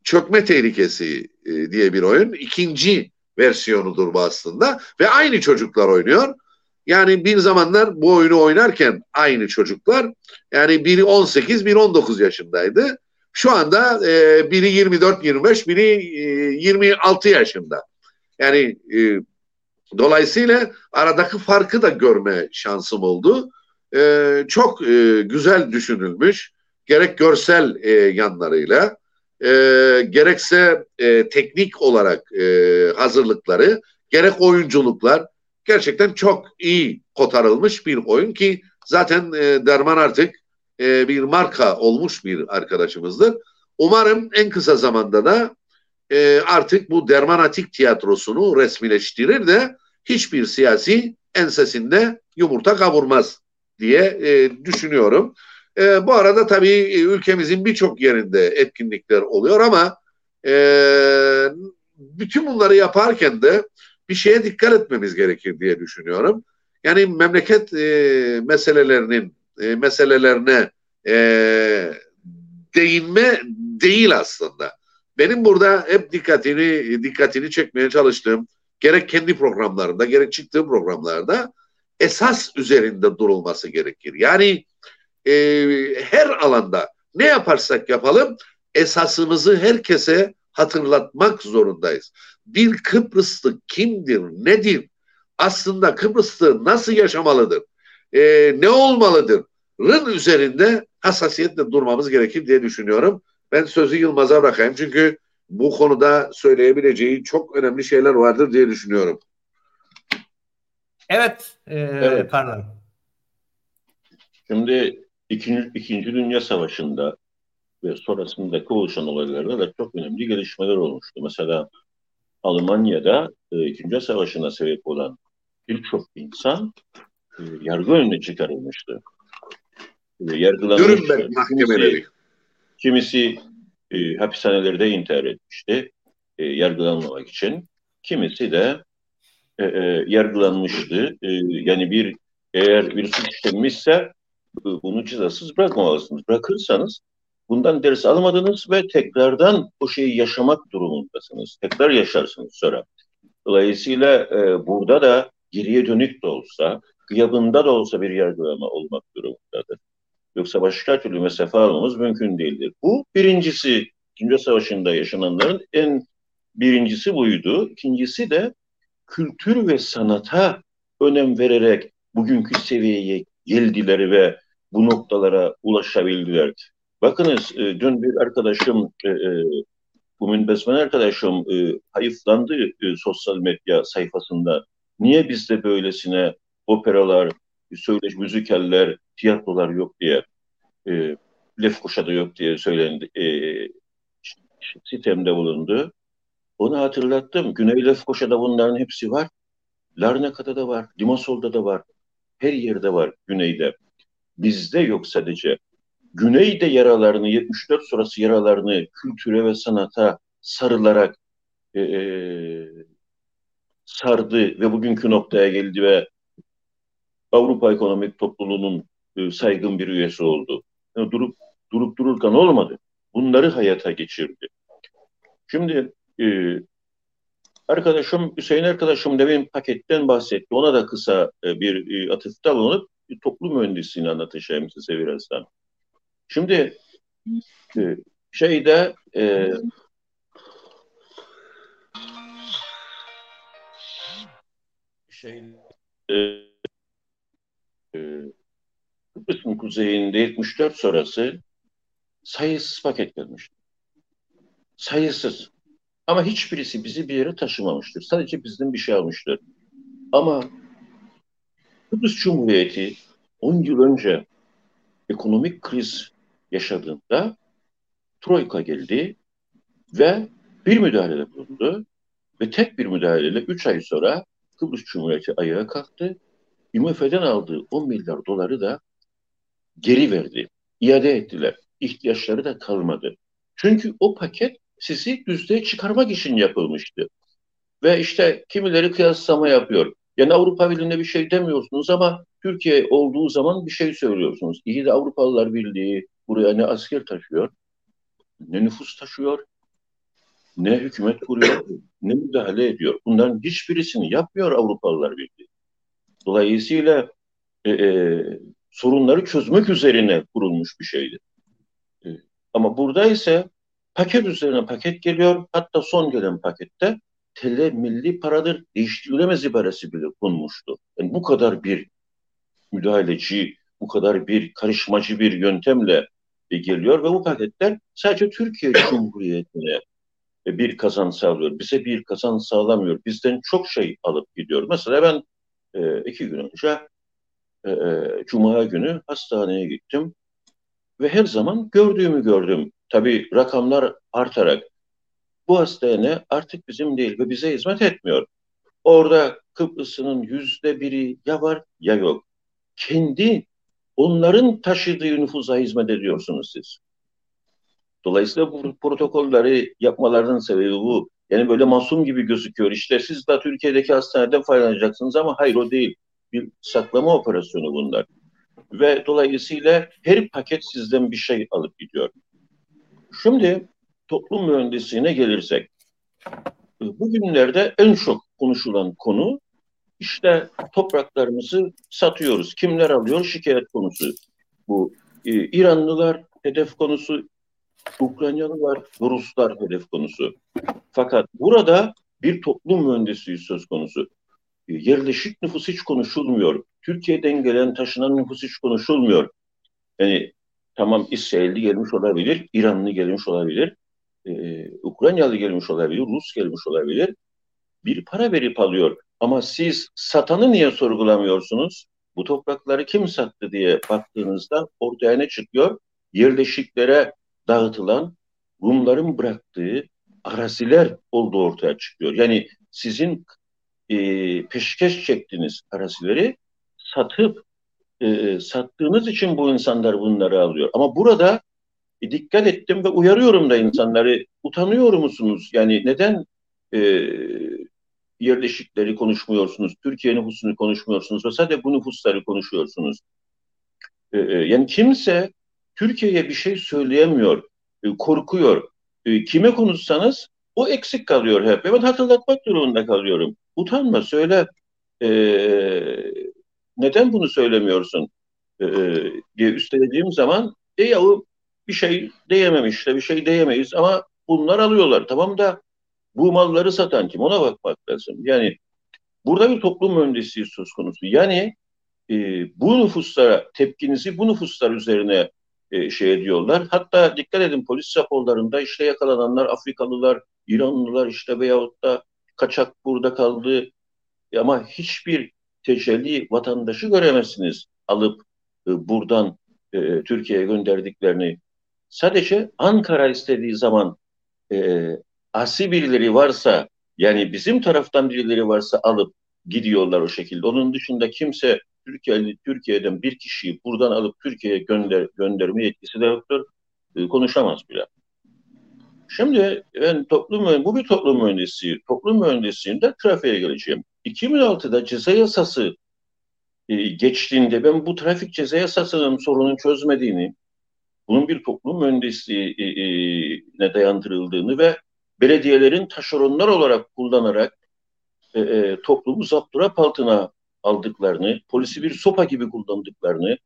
çökme tehlikesi e, diye bir oyun. İkinci versiyonudur bu aslında. Ve aynı çocuklar oynuyor. Yani bir zamanlar bu oyunu oynarken aynı çocuklar yani biri 18 biri 19 yaşındaydı. Şu anda e, biri 24-25 biri e, 26 yaşında. Yani e, dolayısıyla aradaki farkı da görme şansım oldu. E, çok e, güzel düşünülmüş. Gerek görsel e, yanlarıyla e, gerekse e, teknik olarak e, hazırlıkları gerek oyunculuklar gerçekten çok iyi kotarılmış bir oyun ki zaten e, Derman artık e, bir marka olmuş bir arkadaşımızdır. Umarım en kısa zamanda da e, artık bu Dermanatik tiyatrosunu resmileştirir de hiçbir siyasi ensesinde yumurta kavurmaz diye e, düşünüyorum. E, bu arada tabii e, ülkemizin birçok yerinde etkinlikler oluyor ama e, bütün bunları yaparken de bir şeye dikkat etmemiz gerekir diye düşünüyorum. Yani memleket e, meselelerinin e, meselelerine e, değinme değil aslında. Benim burada hep dikkatini dikkatini çekmeye çalıştığım gerek kendi programlarında gerek çıktığı programlarda esas üzerinde durulması gerekir. Yani e, her alanda ne yaparsak yapalım esasımızı herkese hatırlatmak zorundayız. Bir Kıbrıslı kimdir, nedir? Aslında Kıbrıslı nasıl yaşamalıdır? E, ne olmalıdır? Rın üzerinde hassasiyetle durmamız gerekir diye düşünüyorum. Ben sözü Yılmaz'a bırakayım çünkü bu konuda söyleyebileceği çok önemli şeyler vardır diye düşünüyorum. Evet, e, evet. pardon. Şimdi İkinci, İkinci Dünya Savaşı'nda ve sonrasındaki oluşan olaylarda da çok önemli gelişmeler olmuştu. Mesela Almanya'da e, İkinci Dünya Savaşı'na sebep olan birçok insan e, yargı önüne çıkarılmıştı. Yargılanmıştı. Nürnberg mahkemeleri. Kimisi, e, hapishanelerde intihar etmişti e, yargılanmamak için. Kimisi de e, e, yargılanmıştı. E, yani bir eğer bir suç işlenmişse bunu cezasız bırakmamalısınız. Bırakırsanız bundan ders almadınız ve tekrardan o şeyi yaşamak durumundasınız. Tekrar yaşarsınız sonra. Dolayısıyla e, burada da geriye dönük de olsa, gıyabında da olsa bir yargılama olmak durumundadır. Yoksa başka türlü mesafe almamız mümkün değildir. Bu birincisi, İkinci Savaşı'nda yaşananların en birincisi buydu. İkincisi de kültür ve sanata önem vererek bugünkü seviyeye geldiler ve bu noktalara ulaşabildiler. Bakınız e, dün bir arkadaşım, e, e, Umin Besmen arkadaşım e, hayıflandı e, sosyal medya sayfasında. Niye bizde böylesine operalar, söyleş, müzikaller, tiyatrolar yok diye, e, Lefkoşa'da yok diye söylendi, e, sitemde bulundu. Onu hatırlattım. Güney Lefkoşa'da bunların hepsi var. Larnaka'da da var, Limasol'da da var. Her yerde var güneyde. Bizde yok sadece. Güneyde yaralarını, 74 sonrası yaralarını kültüre ve sanata sarılarak e, e, sardı ve bugünkü noktaya geldi ve Avrupa Ekonomik Topluluğu'nun e, saygın bir üyesi oldu. Durup durup dururken olmadı. Bunları hayata geçirdi. Şimdi e, arkadaşım Hüseyin arkadaşım demin paketten bahsetti. Ona da kısa e, bir e, atıfta bulunup bir toplum mühendisliğini anlatacağım size birazdan. Şimdi e, şeyde e, şey e, e, Kıbrıs'ın kuzeyinde 74 sonrası sayısız paket gelmişti. Sayısız. Ama hiçbirisi bizi bir yere taşımamıştır. Sadece bizden bir şey almıştır. Ama Kıbrıs Cumhuriyeti 10 yıl önce ekonomik kriz yaşadığında Troika geldi ve bir müdahalede bulundu ve tek bir müdahaleyle 3 ay sonra Kıbrıs Cumhuriyeti ayağa kalktı. IMF'den aldığı 10 milyar doları da geri verdi. iade ettiler. İhtiyaçları da kalmadı. Çünkü o paket sizi düzlüğe çıkarmak için yapılmıştı. Ve işte kimileri kıyaslama yapıyor. Yani Avrupa Birliği'ne bir şey demiyorsunuz ama Türkiye olduğu zaman bir şey söylüyorsunuz. İyi de Avrupalılar Birliği buraya ne asker taşıyor, ne nüfus taşıyor, ne hükümet kuruyor, ne müdahale ediyor. Bunların hiçbirisini yapmıyor Avrupalılar Birliği. Dolayısıyla e, e, sorunları çözmek üzerine kurulmuş bir şeydi. E, ama burada ise paket üzerine paket geliyor. Hatta son gelen pakette TL milli paradır değiştirilemez ibaresi bile konmuştu. Yani bu kadar bir müdahaleci, bu kadar bir karışmacı bir yöntemle geliyor ve bu paketler sadece Türkiye Cumhuriyeti'ne bir kazan sağlıyor. Bize bir kazan sağlamıyor. Bizden çok şey alıp gidiyor. Mesela ben e, iki gün önce e, e, Cuma günü hastaneye gittim ve her zaman gördüğümü gördüm. Tabii rakamlar artarak bu hastane artık bizim değil ve bize hizmet etmiyor. Orada Kıbrıs'ın yüzde biri ya var ya yok. Kendi onların taşıdığı nüfusa hizmet ediyorsunuz siz. Dolayısıyla bu protokolleri yapmalarının sebebi bu. Yani böyle masum gibi gözüküyor. İşte siz de Türkiye'deki hastaneden faydalanacaksınız ama hayır o değil. Bir saklama operasyonu bunlar. Ve dolayısıyla her paket sizden bir şey alıp gidiyor. Şimdi toplum mühendisliğine gelirsek. Bugünlerde en çok konuşulan konu işte topraklarımızı satıyoruz. Kimler alıyor? Şikayet konusu. Bu e, İranlılar hedef konusu, Ukraynalılar, Ruslar hedef konusu. Fakat burada bir toplum mühendisliği söz konusu. E, yerleşik nüfus hiç konuşulmuyor. Türkiye'den gelen taşınan nüfus hiç konuşulmuyor. Yani tamam İsrailli gelmiş olabilir, İranlı gelmiş olabilir, e, Ukraynalı gelmiş olabilir, Rus gelmiş olabilir. Bir para verip alıyor. Ama siz satanı niye sorgulamıyorsunuz? Bu toprakları kim sattı diye baktığınızda ortaya ne çıkıyor? Yerleşiklere dağıtılan Rumların bıraktığı araziler olduğu ortaya çıkıyor. Yani sizin e, peşkeş çektiğiniz arazileri satıp e, sattığınız için bu insanlar bunları alıyor. Ama burada e, dikkat ettim ve uyarıyorum da insanları. Utanıyor musunuz? Yani neden e, yerleşikleri konuşmuyorsunuz? Türkiye nüfusunu konuşmuyorsunuz ve sadece bu nüfusları konuşuyorsunuz. E, e, yani kimse Türkiye'ye bir şey söyleyemiyor, e, korkuyor. E, kime konuşsanız o eksik kalıyor hep. Ben hatırlatmak durumunda kalıyorum. Utanma söyle. E, neden bunu söylemiyorsun? E, e diye üstelediğim zaman e ya o bir şey diyememişler, bir şey diyemeyiz ama bunlar alıyorlar. Tamam da bu malları satan kim? Ona bakmak lazım. Yani burada bir toplum mühendisliği söz konusu. Yani e, bu nüfuslara tepkinizi bu nüfuslar üzerine e, şey ediyorlar. Hatta dikkat edin polis raporlarında işte yakalananlar Afrikalılar, İranlılar işte veyahut da kaçak burada kaldı ama hiçbir tecelli vatandaşı göremezsiniz alıp e, buradan e, Türkiye'ye gönderdiklerini. Sadece Ankara istediği zaman e, asi birileri varsa yani bizim taraftan birileri varsa alıp gidiyorlar o şekilde. Onun dışında kimse Türkiye, Türkiye'den bir kişiyi buradan alıp Türkiye'ye gönder, gönderme yetkisi de yoktur. E, konuşamaz bile. Şimdi ben toplum bu bir toplum mühendisliği. Toplum mühendisliğinde trafiğe geleceğim. 2006'da ceza yasası e, geçtiğinde ben bu trafik ceza yasasının sorunun çözmediğini, bunun bir toplum mühendisliğine e, dayandırıldığını ve belediyelerin taşeronlar olarak kullanarak e, e, toplumu zapturap altına aldıklarını, polisi bir sopa gibi kullandıklarını,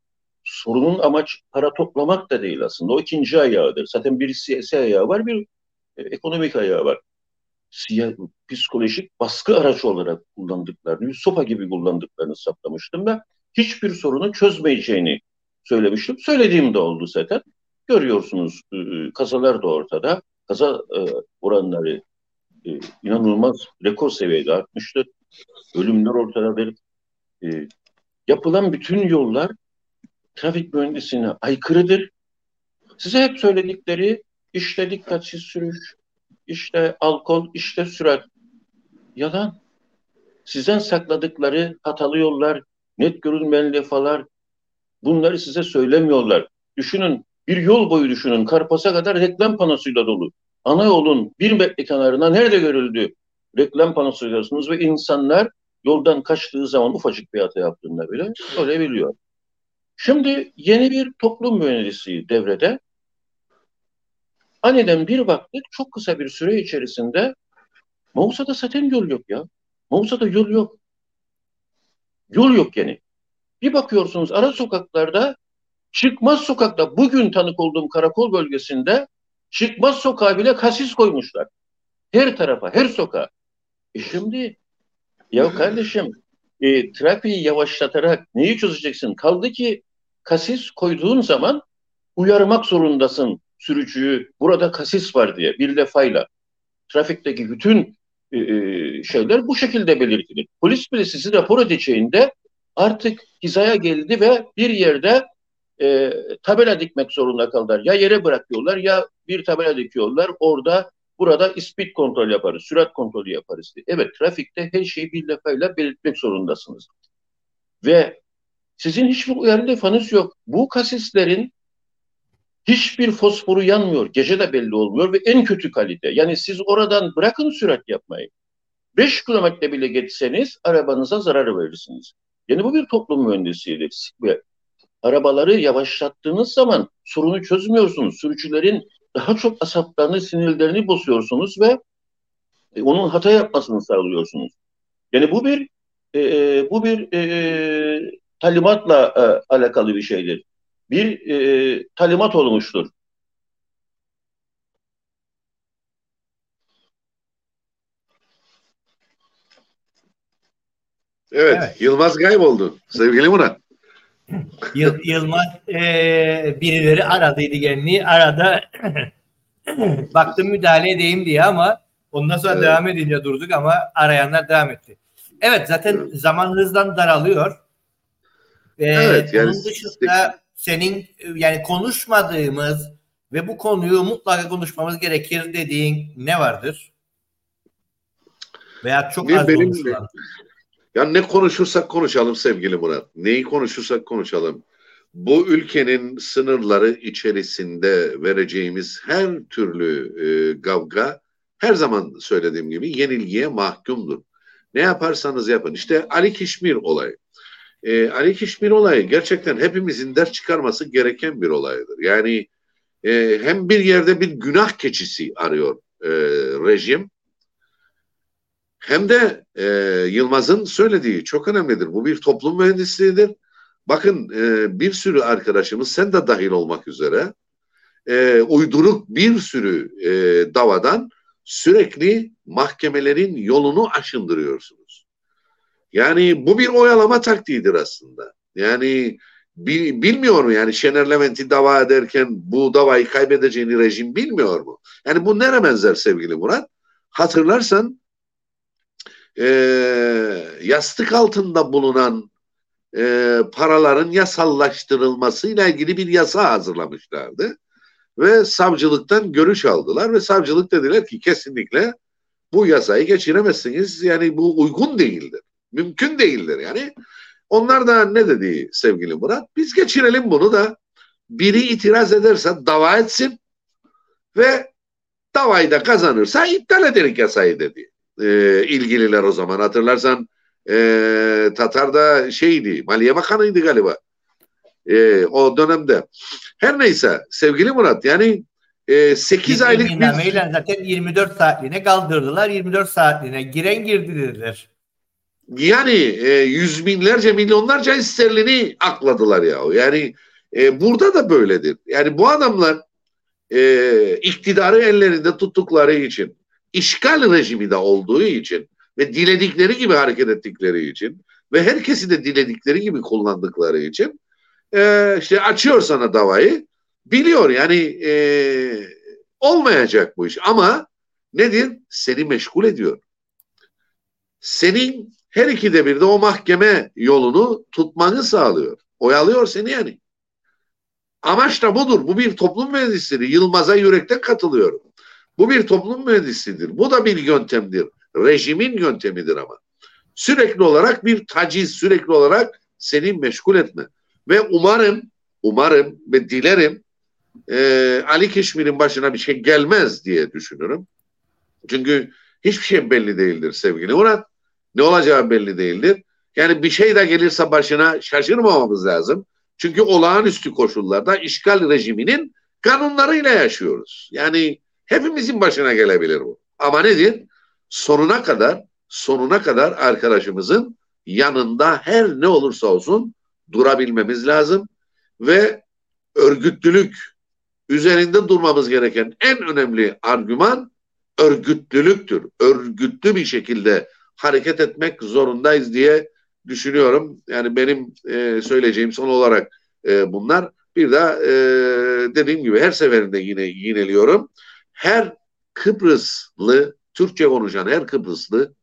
sorunun amaç para toplamak da değil aslında. O ikinci ayağıdır. Zaten bir siyasi ayağı var, bir e, ekonomik ayağı var. Siya, psikolojik baskı aracı olarak kullandıklarını, bir sopa gibi kullandıklarını saptamıştım ve hiçbir sorunu çözmeyeceğini söylemiştim. Söylediğim de oldu zaten. Görüyorsunuz e, kazalar da ortada. Kaza e, oranları e, inanılmaz rekor seviyede artmıştır. Ölümler ortadadır. E, yapılan bütün yollar trafik mühendisine aykırıdır. Size hep söyledikleri işte dikkatsiz sürüş, işte alkol, işte sürat. Yalan. Sizden sakladıkları hatalı yollar, net görünmeyen lefalar bunları size söylemiyorlar. Düşünün bir yol boyu düşünün. Karpas'a kadar reklam panosuyla dolu. Ana yolun bir metre kenarına nerede görüldü? Reklam panosu görüyorsunuz ve insanlar yoldan kaçtığı zaman ufacık bir hata yaptığında bile görebiliyor. Şimdi yeni bir toplum mühendisi devrede. Aniden bir baktık çok kısa bir süre içerisinde Mausa'da zaten yol yok ya. Mausa'da yol yok. Yol yok yani. Bir bakıyorsunuz ara sokaklarda çıkmaz sokakta bugün tanık olduğum karakol bölgesinde çıkmaz sokağa bile kasis koymuşlar. Her tarafa, her sokağa. E şimdi ya kardeşim e, trafiği yavaşlatarak neyi çözeceksin? Kaldı ki kasis koyduğun zaman uyarmak zorundasın sürücüyü. Burada kasis var diye bir defayla. Trafikteki bütün e, e, şeyler bu şekilde belirtilir. Polis bile sizi rapor edeceğinde artık hizaya geldi ve bir yerde e, tabela dikmek zorunda kaldılar. Ya yere bırakıyorlar ya bir tabela dikiyorlar. Orada burada speed kontrol yaparız, sürat kontrolü yaparız diye. Evet trafikte her şeyi bir defayla belirtmek zorundasınız. Ve sizin hiçbir uyarı defanız yok. Bu kasislerin hiçbir fosforu yanmıyor. Gece de belli olmuyor ve en kötü kalite. Yani siz oradan bırakın sürat yapmayı. 5 kilometre bile geçseniz arabanıza zarar verirsiniz. Yani bu bir toplum mühendisliğidir. Arabaları yavaşlattığınız zaman sorunu çözmüyorsunuz. Sürücülerin daha çok asaplarını, sinirlerini bozuyorsunuz ve e, onun hata yapmasını sağlıyorsunuz. Yani bu bir e, e bu bir e, talimatla e, alakalı bir şeydir. Bir e, talimat olmuştur. Evet, evet. Yılmaz kayboldu. Sevgili Murat. Yıl, Yılmaz e, birileri aradıydı kendini. Arada baktım müdahale edeyim diye ama ondan sonra evet. devam edince durduk ama arayanlar devam etti. Evet zaten evet. zaman hızdan daralıyor. Ee, evet yani onun dışında senin yani konuşmadığımız ve bu konuyu mutlaka konuşmamız gerekir dediğin ne vardır? Veya çok az benim, konuşulan. Ya ne konuşursak konuşalım sevgili Murat. Neyi konuşursak konuşalım. Bu ülkenin sınırları içerisinde vereceğimiz her türlü e, kavga her zaman söylediğim gibi yenilgiye mahkumdur. Ne yaparsanız yapın. İşte Ali Kişmir olayı. E, Ali Kişmir olayı gerçekten hepimizin ders çıkarması gereken bir olaydır. Yani e, hem bir yerde bir günah keçisi arıyor e, rejim hem de e, Yılmaz'ın söylediği çok önemlidir. Bu bir toplum mühendisliğidir. Bakın e, bir sürü arkadaşımız sen de dahil olmak üzere e, uyduruk bir sürü e, davadan sürekli mahkemelerin yolunu aşındırıyorsunuz. Yani bu bir oyalama taktiğidir aslında. Yani bilmiyor mu yani Şener Levent'i dava ederken bu davayı kaybedeceğini rejim bilmiyor mu? Yani bu nere benzer sevgili Murat? Hatırlarsan e, yastık altında bulunan e, paraların yasallaştırılmasıyla ilgili bir yasa hazırlamışlardı. Ve savcılıktan görüş aldılar ve savcılık dediler ki kesinlikle bu yasayı geçiremezsiniz. Yani bu uygun değildir. Mümkün değildir yani. Onlar da ne dedi sevgili Murat? Biz geçirelim bunu da biri itiraz ederse dava etsin ve davayı da kazanırsa iptal ederek yasayı dedi. Ee, ilgililer o zaman hatırlarsan e, Tatar da şeydi Maliye Bakanı'ydı galiba e, o dönemde. Her neyse sevgili Murat yani e, 8 aylık bir... zaten 24 saatliğine kaldırdılar. 24 saatliğine giren girdi dediler. Yani e, yüz binlerce milyonlarca sterlini akladılar ya. Yani e, burada da böyledir. Yani bu adamlar e, iktidarı ellerinde tuttukları için, işgal rejimi de olduğu için ve diledikleri gibi hareket ettikleri için ve herkesi de diledikleri gibi kullandıkları için e, işte açıyor sana davayı. Biliyor yani e, olmayacak bu iş ama nedir? Seni meşgul ediyor. Senin her ikide bir de o mahkeme yolunu tutmanı sağlıyor. Oyalıyor seni yani. Amaç da budur. Bu bir toplum mühendisliği. Yılmaz'a yürekten katılıyorum. Bu bir toplum mühendisliğidir. Bu da bir yöntemdir. Rejimin yöntemidir ama. Sürekli olarak bir taciz, sürekli olarak seni meşgul etme. Ve umarım, umarım ve dilerim e, Ali Keşmir'in başına bir şey gelmez diye düşünürüm. Çünkü hiçbir şey belli değildir sevgili Murat. Ne olacağı belli değildir. Yani bir şey de gelirse başına şaşırmamamız lazım. Çünkü olağanüstü koşullarda işgal rejiminin kanunlarıyla yaşıyoruz. Yani hepimizin başına gelebilir bu. Ama nedir? Sonuna kadar sonuna kadar arkadaşımızın yanında her ne olursa olsun durabilmemiz lazım ve örgütlülük üzerinde durmamız gereken en önemli argüman örgütlülüktür. Örgütlü bir şekilde hareket etmek zorundayız diye düşünüyorum. Yani benim e, söyleyeceğim son olarak e, bunlar. Bir de e, dediğim gibi her seferinde yine yineliyorum. Her Kıbrıslı, Türkçe konuşan her Kıbrıslı,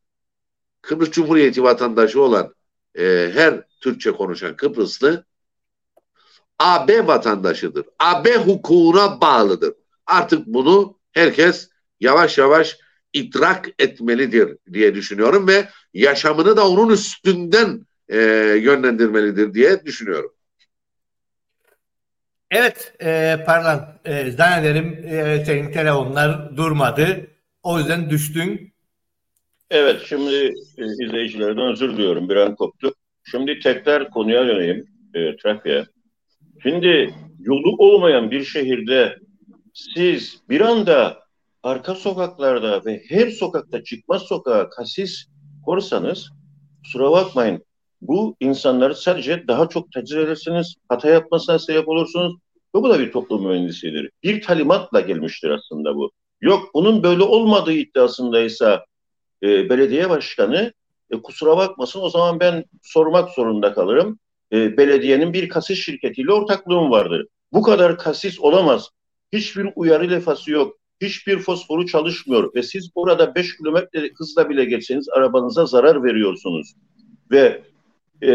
Kıbrıs Cumhuriyeti vatandaşı olan e, her Türkçe konuşan Kıbrıslı AB vatandaşıdır. AB hukukuna bağlıdır. Artık bunu herkes yavaş yavaş idrak etmelidir diye düşünüyorum ve yaşamını da onun üstünden e, yönlendirmelidir diye düşünüyorum. Evet, e, pardon, e, zannederim e, senin telefonlar durmadı. O yüzden düştün. Evet, şimdi e, izleyicilerden özür diliyorum, bir an koptu. Şimdi tekrar konuya döneyim, e, trafiğe. Şimdi yolu olmayan bir şehirde siz bir anda arka sokaklarda ve her sokakta çıkmaz sokağa kasis korsanız kusura bakmayın bu insanları sadece daha çok taciz edersiniz, hata yapmasına sebep olursunuz ve bu da bir toplum mühendisidir. Bir talimatla gelmiştir aslında bu. Yok bunun böyle olmadığı iddiasındaysa e, belediye başkanı e, kusura bakmasın o zaman ben sormak zorunda kalırım. E, belediyenin bir kasis şirketiyle ortaklığım vardır. Bu kadar kasis olamaz. Hiçbir uyarı lefası yok. Hiçbir fosforu çalışmıyor ve siz orada 5 kilometre hızla bile geçseniz arabanıza zarar veriyorsunuz. Ve e,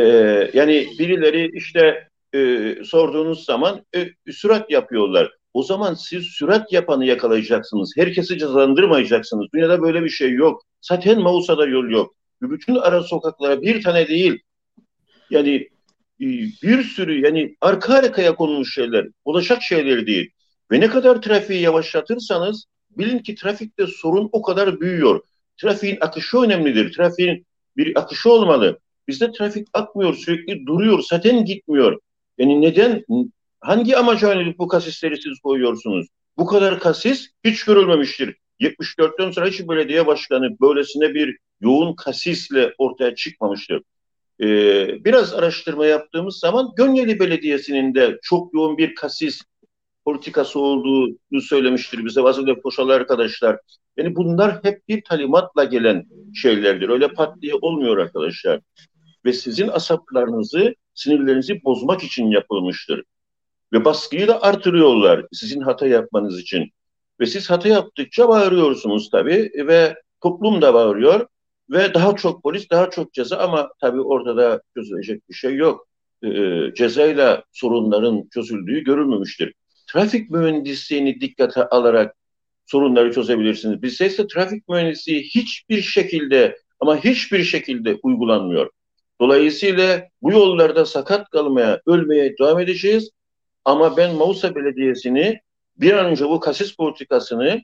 yani birileri işte e, sorduğunuz zaman e, sürat yapıyorlar. O zaman siz sürat yapanı yakalayacaksınız. Herkesi cezalandırmayacaksınız. Dünyada böyle bir şey yok. Zaten Mausa'da yol yok. Bütün ara sokaklara bir tane değil. Yani e, bir sürü yani arka arkaya konulmuş şeyler. Ulaşak şeyler değil. Ve ne kadar trafiği yavaşlatırsanız bilin ki trafikte sorun o kadar büyüyor. Trafiğin akışı önemlidir. Trafiğin bir akışı olmalı. Bizde trafik akmıyor, sürekli duruyor, zaten gitmiyor. Yani neden, hangi amaca yönelik bu kasisleri siz koyuyorsunuz? Bu kadar kasis hiç görülmemiştir. 74'ten sonra hiç belediye başkanı böylesine bir yoğun kasisle ortaya çıkmamıştır. Ee, biraz araştırma yaptığımız zaman Gönyeli Belediyesi'nin de çok yoğun bir kasis politikası olduğunu söylemiştir bize Vazile Koşalı arkadaşlar. Yani bunlar hep bir talimatla gelen şeylerdir. Öyle pat diye olmuyor arkadaşlar. Ve sizin asaplarınızı, sinirlerinizi bozmak için yapılmıştır. Ve baskıyı da artırıyorlar sizin hata yapmanız için. Ve siz hata yaptıkça bağırıyorsunuz tabii ve toplum da bağırıyor ve daha çok polis, daha çok ceza ama tabii orada da çözülecek bir şey yok. Ee, cezayla sorunların çözüldüğü görülmemiştir. Trafik mühendisliğini dikkate alarak sorunları çözebilirsiniz. Bizde ise trafik mühendisliği hiçbir şekilde ama hiçbir şekilde uygulanmıyor. Dolayısıyla bu yollarda sakat kalmaya, ölmeye devam edeceğiz. Ama ben Mausa Belediyesi'ni bir an önce bu kasis politikasını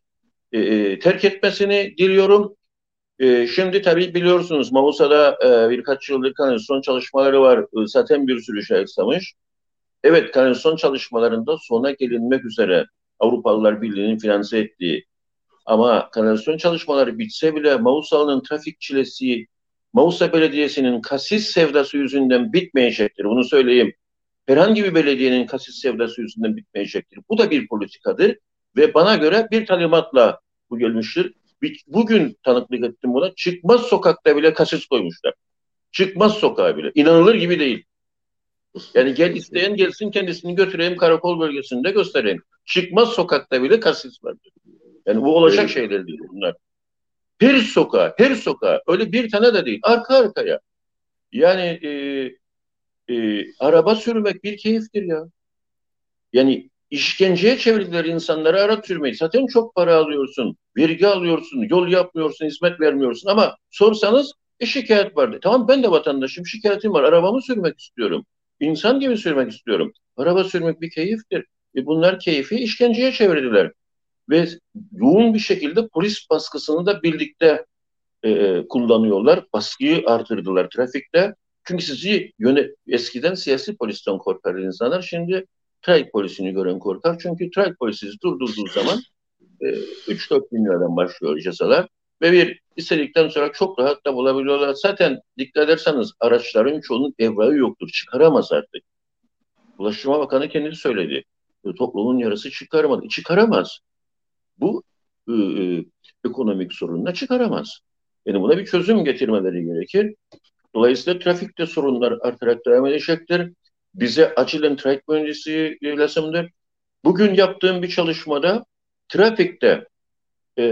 e, e, terk etmesini diliyorum. E, şimdi tabii biliyorsunuz Mausa'da e, birkaç yıldır kanalizasyon çalışmaları var. E, zaten bir sürü şey eksamış. Evet kanalizasyon çalışmalarında sona gelinmek üzere Avrupalılar Birliği'nin finanse ettiği ama kanalizasyon çalışmaları bitse bile Mausa'nın trafik çilesi Mausa Belediyesi'nin kasis sevdası yüzünden bitmeyecektir. Bunu söyleyeyim. Herhangi bir belediyenin kasis sevdası yüzünden bitmeyecektir. Bu da bir politikadır ve bana göre bir talimatla bu gelmiştir. Bugün tanıklık ettim buna. Çıkmaz sokakta bile kasis koymuşlar. Çıkmaz sokağa bile. İnanılır gibi değil. Yani gel isteyen gelsin kendisini götüreyim karakol bölgesinde göstereyim. Çıkmaz sokakta bile kasis vardır. Yani bu olacak şeyler değil bunlar. Her sokağa, her sokağa öyle bir tane de değil. Arka arkaya. Yani e, e, araba sürmek bir keyiftir ya. Yani işkenceye çevirdiler insanları araç sürmeyi. Zaten çok para alıyorsun, vergi alıyorsun, yol yapmıyorsun, hizmet vermiyorsun ama sorsanız e, şikayet vardı. Tamam ben de vatandaşım, şikayetim var, arabamı sürmek istiyorum. İnsan gibi sürmek istiyorum. Araba sürmek bir keyiftir. E bunlar keyfi işkenceye çevirdiler. Ve yoğun bir şekilde polis baskısını da birlikte e, kullanıyorlar. Baskıyı artırdılar trafikte. Çünkü sizi yöne eskiden siyasi polisten korkar insanlar. Şimdi trafik polisini gören korkar. Çünkü trafik polisi durdurduğu zaman e, 3-4 bin liradan başlıyor cezalar. Ve bir istedikten sonra çok rahat da bulabiliyorlar. Zaten dikkat ederseniz araçların çoğunun evrağı yoktur. Çıkaramaz artık. Ulaştırma Bakanı kendisi söyledi. E, toplumun yarısı çıkaramadı. Çıkaramaz. Bu e, e, ekonomik sorunla çıkaramaz. Yani buna bir çözüm getirmeleri gerekir. Dolayısıyla trafikte sorunlar artarak devam edecektir. Bize acilen trafik mühendisi lazımdır. Bugün yaptığım bir çalışmada trafikte e,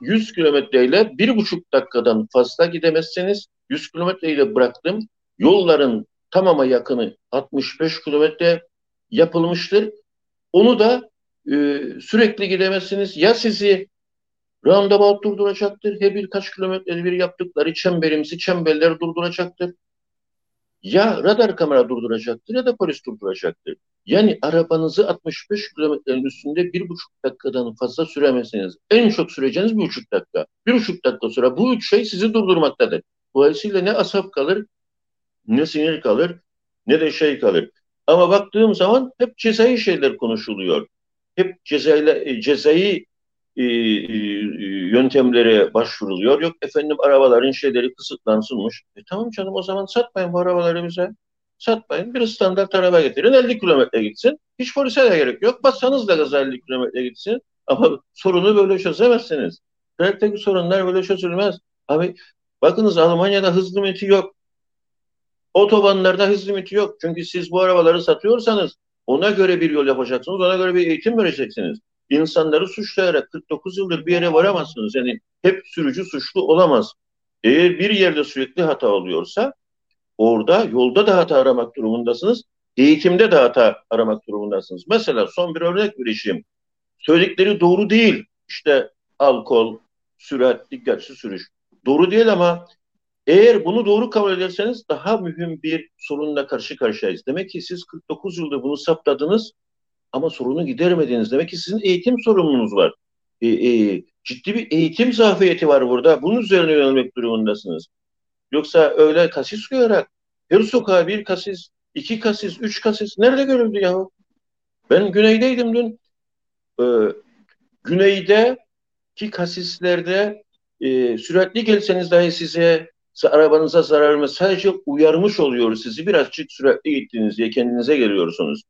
100 kilometreyle bir buçuk dakikadan fazla gidemezseniz 100 kilometreyle bıraktım. Yolların tamama yakını 65 kilometre yapılmıştır. Onu da e, sürekli gidemezsiniz. Ya sizi roundabout durduracaktır. Her birkaç kilometre bir yaptıkları çemberimsi çemberler durduracaktır. Ya radar kamera durduracaktır ya da polis durduracaktır. Yani arabanızı 65 kilometrenin üstünde bir buçuk dakikadan fazla süremezsiniz. En çok süreceğiniz bir buçuk dakika. Bir buçuk dakika sonra bu üç şey sizi durdurmaktadır. Dolayısıyla ne asap kalır, ne sinir kalır, ne de şey kalır. Ama baktığım zaman hep cezai şeyler konuşuluyor. Hep cezayla, e, cezai e, e, yöntemlere başvuruluyor. Yok efendim arabaların şeyleri kısıtlansınmış. E tamam canım o zaman satmayın bu arabaları bize. Satmayın. Bir standart araba getirin 50 kilometre gitsin. Hiç polise de gerek yok. Bassanız da gaz 50 kilometre gitsin. Ama sorunu böyle çözemezsiniz. Trafikteki sorunlar böyle çözülmez. Abi bakınız Almanya'da hız limiti yok. Otobanlarda hız limiti yok. Çünkü siz bu arabaları satıyorsanız ona göre bir yol yapacaksınız. Ona göre bir eğitim vereceksiniz insanları suçlayarak 49 yıldır bir yere varamazsınız. Yani hep sürücü suçlu olamaz. Eğer bir yerde sürekli hata oluyorsa orada yolda da hata aramak durumundasınız. Eğitimde de hata aramak durumundasınız. Mesela son bir örnek vereceğim. Söyledikleri doğru değil. İşte alkol, sürat, dikkatsiz sürüş. Doğru değil ama eğer bunu doğru kabul ederseniz daha mühim bir sorunla karşı karşıyayız. Demek ki siz 49 yılda bunu saptadınız ama sorunu gideremediniz. Demek ki sizin eğitim sorununuz var. E, e, ciddi bir eğitim zafiyeti var burada. Bunun üzerine yönelmek durumundasınız. Yoksa öyle kasis koyarak her sokağa bir kasis, iki kasis, üç kasis nerede görüldü ya? Ben güneydeydim dün. Ee, güneyde ki kasislerde e, süratli gelseniz dahi size arabanıza zarar vermez. Sadece uyarmış oluyor sizi. Birazcık süratli gittiniz diye kendinize geliyorsunuz.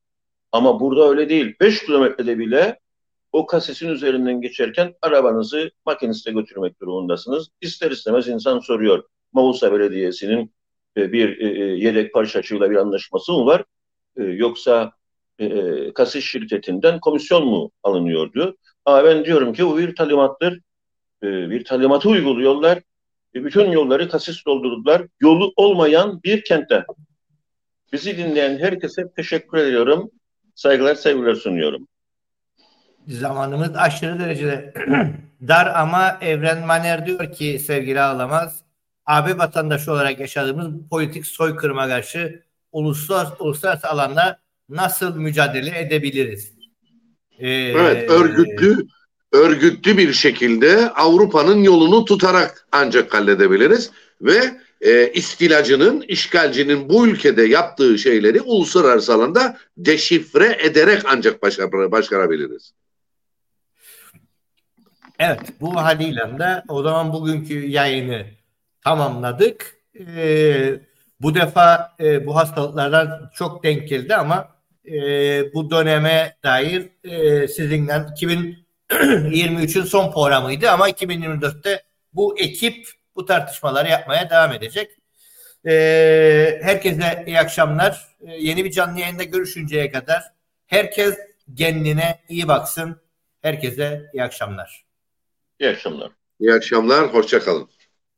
Ama burada öyle değil. 5 kilometrede bile o kasesin üzerinden geçerken arabanızı makiniste götürmek durumundasınız. İster istemez insan soruyor. Mausa Belediyesi'nin e, bir e, e, yedek parçacıyla bir anlaşması mı var? Yoksa kasis şirketinden komisyon mu alınıyor diyor. Ama ben diyorum ki bu bir talimattır. Bir talimatı uyguluyorlar. Bütün yolları kasis doldurdular. Yolu olmayan bir kentte. Bizi dinleyen herkese teşekkür ediyorum. Saygılar, sevgiler sunuyorum zamanımız aşırı derecede dar ama Evren Maner diyor ki sevgili Ağlamaz AB vatandaşı olarak yaşadığımız politik soykırıma karşı uluslararası, uluslararası alanda nasıl mücadele edebiliriz? Ee, evet örgütlü örgütlü bir şekilde Avrupa'nın yolunu tutarak ancak halledebiliriz ve e, istilacının, işgalcinin bu ülkede yaptığı şeyleri uluslararası alanda deşifre ederek ancak başar başarabiliriz. Evet bu haliyle de o zaman bugünkü yayını tamamladık. Ee, bu defa e, bu hastalıklardan çok denk geldi ama e, bu döneme dair e, sizinle 2023'ün son programıydı ama 2024'te bu ekip bu tartışmaları yapmaya devam edecek. E, herkese iyi akşamlar. E, yeni bir canlı yayında görüşünceye kadar herkes kendine iyi baksın. Herkese iyi akşamlar. İyi akşamlar. İyi akşamlar, hoşçakalın.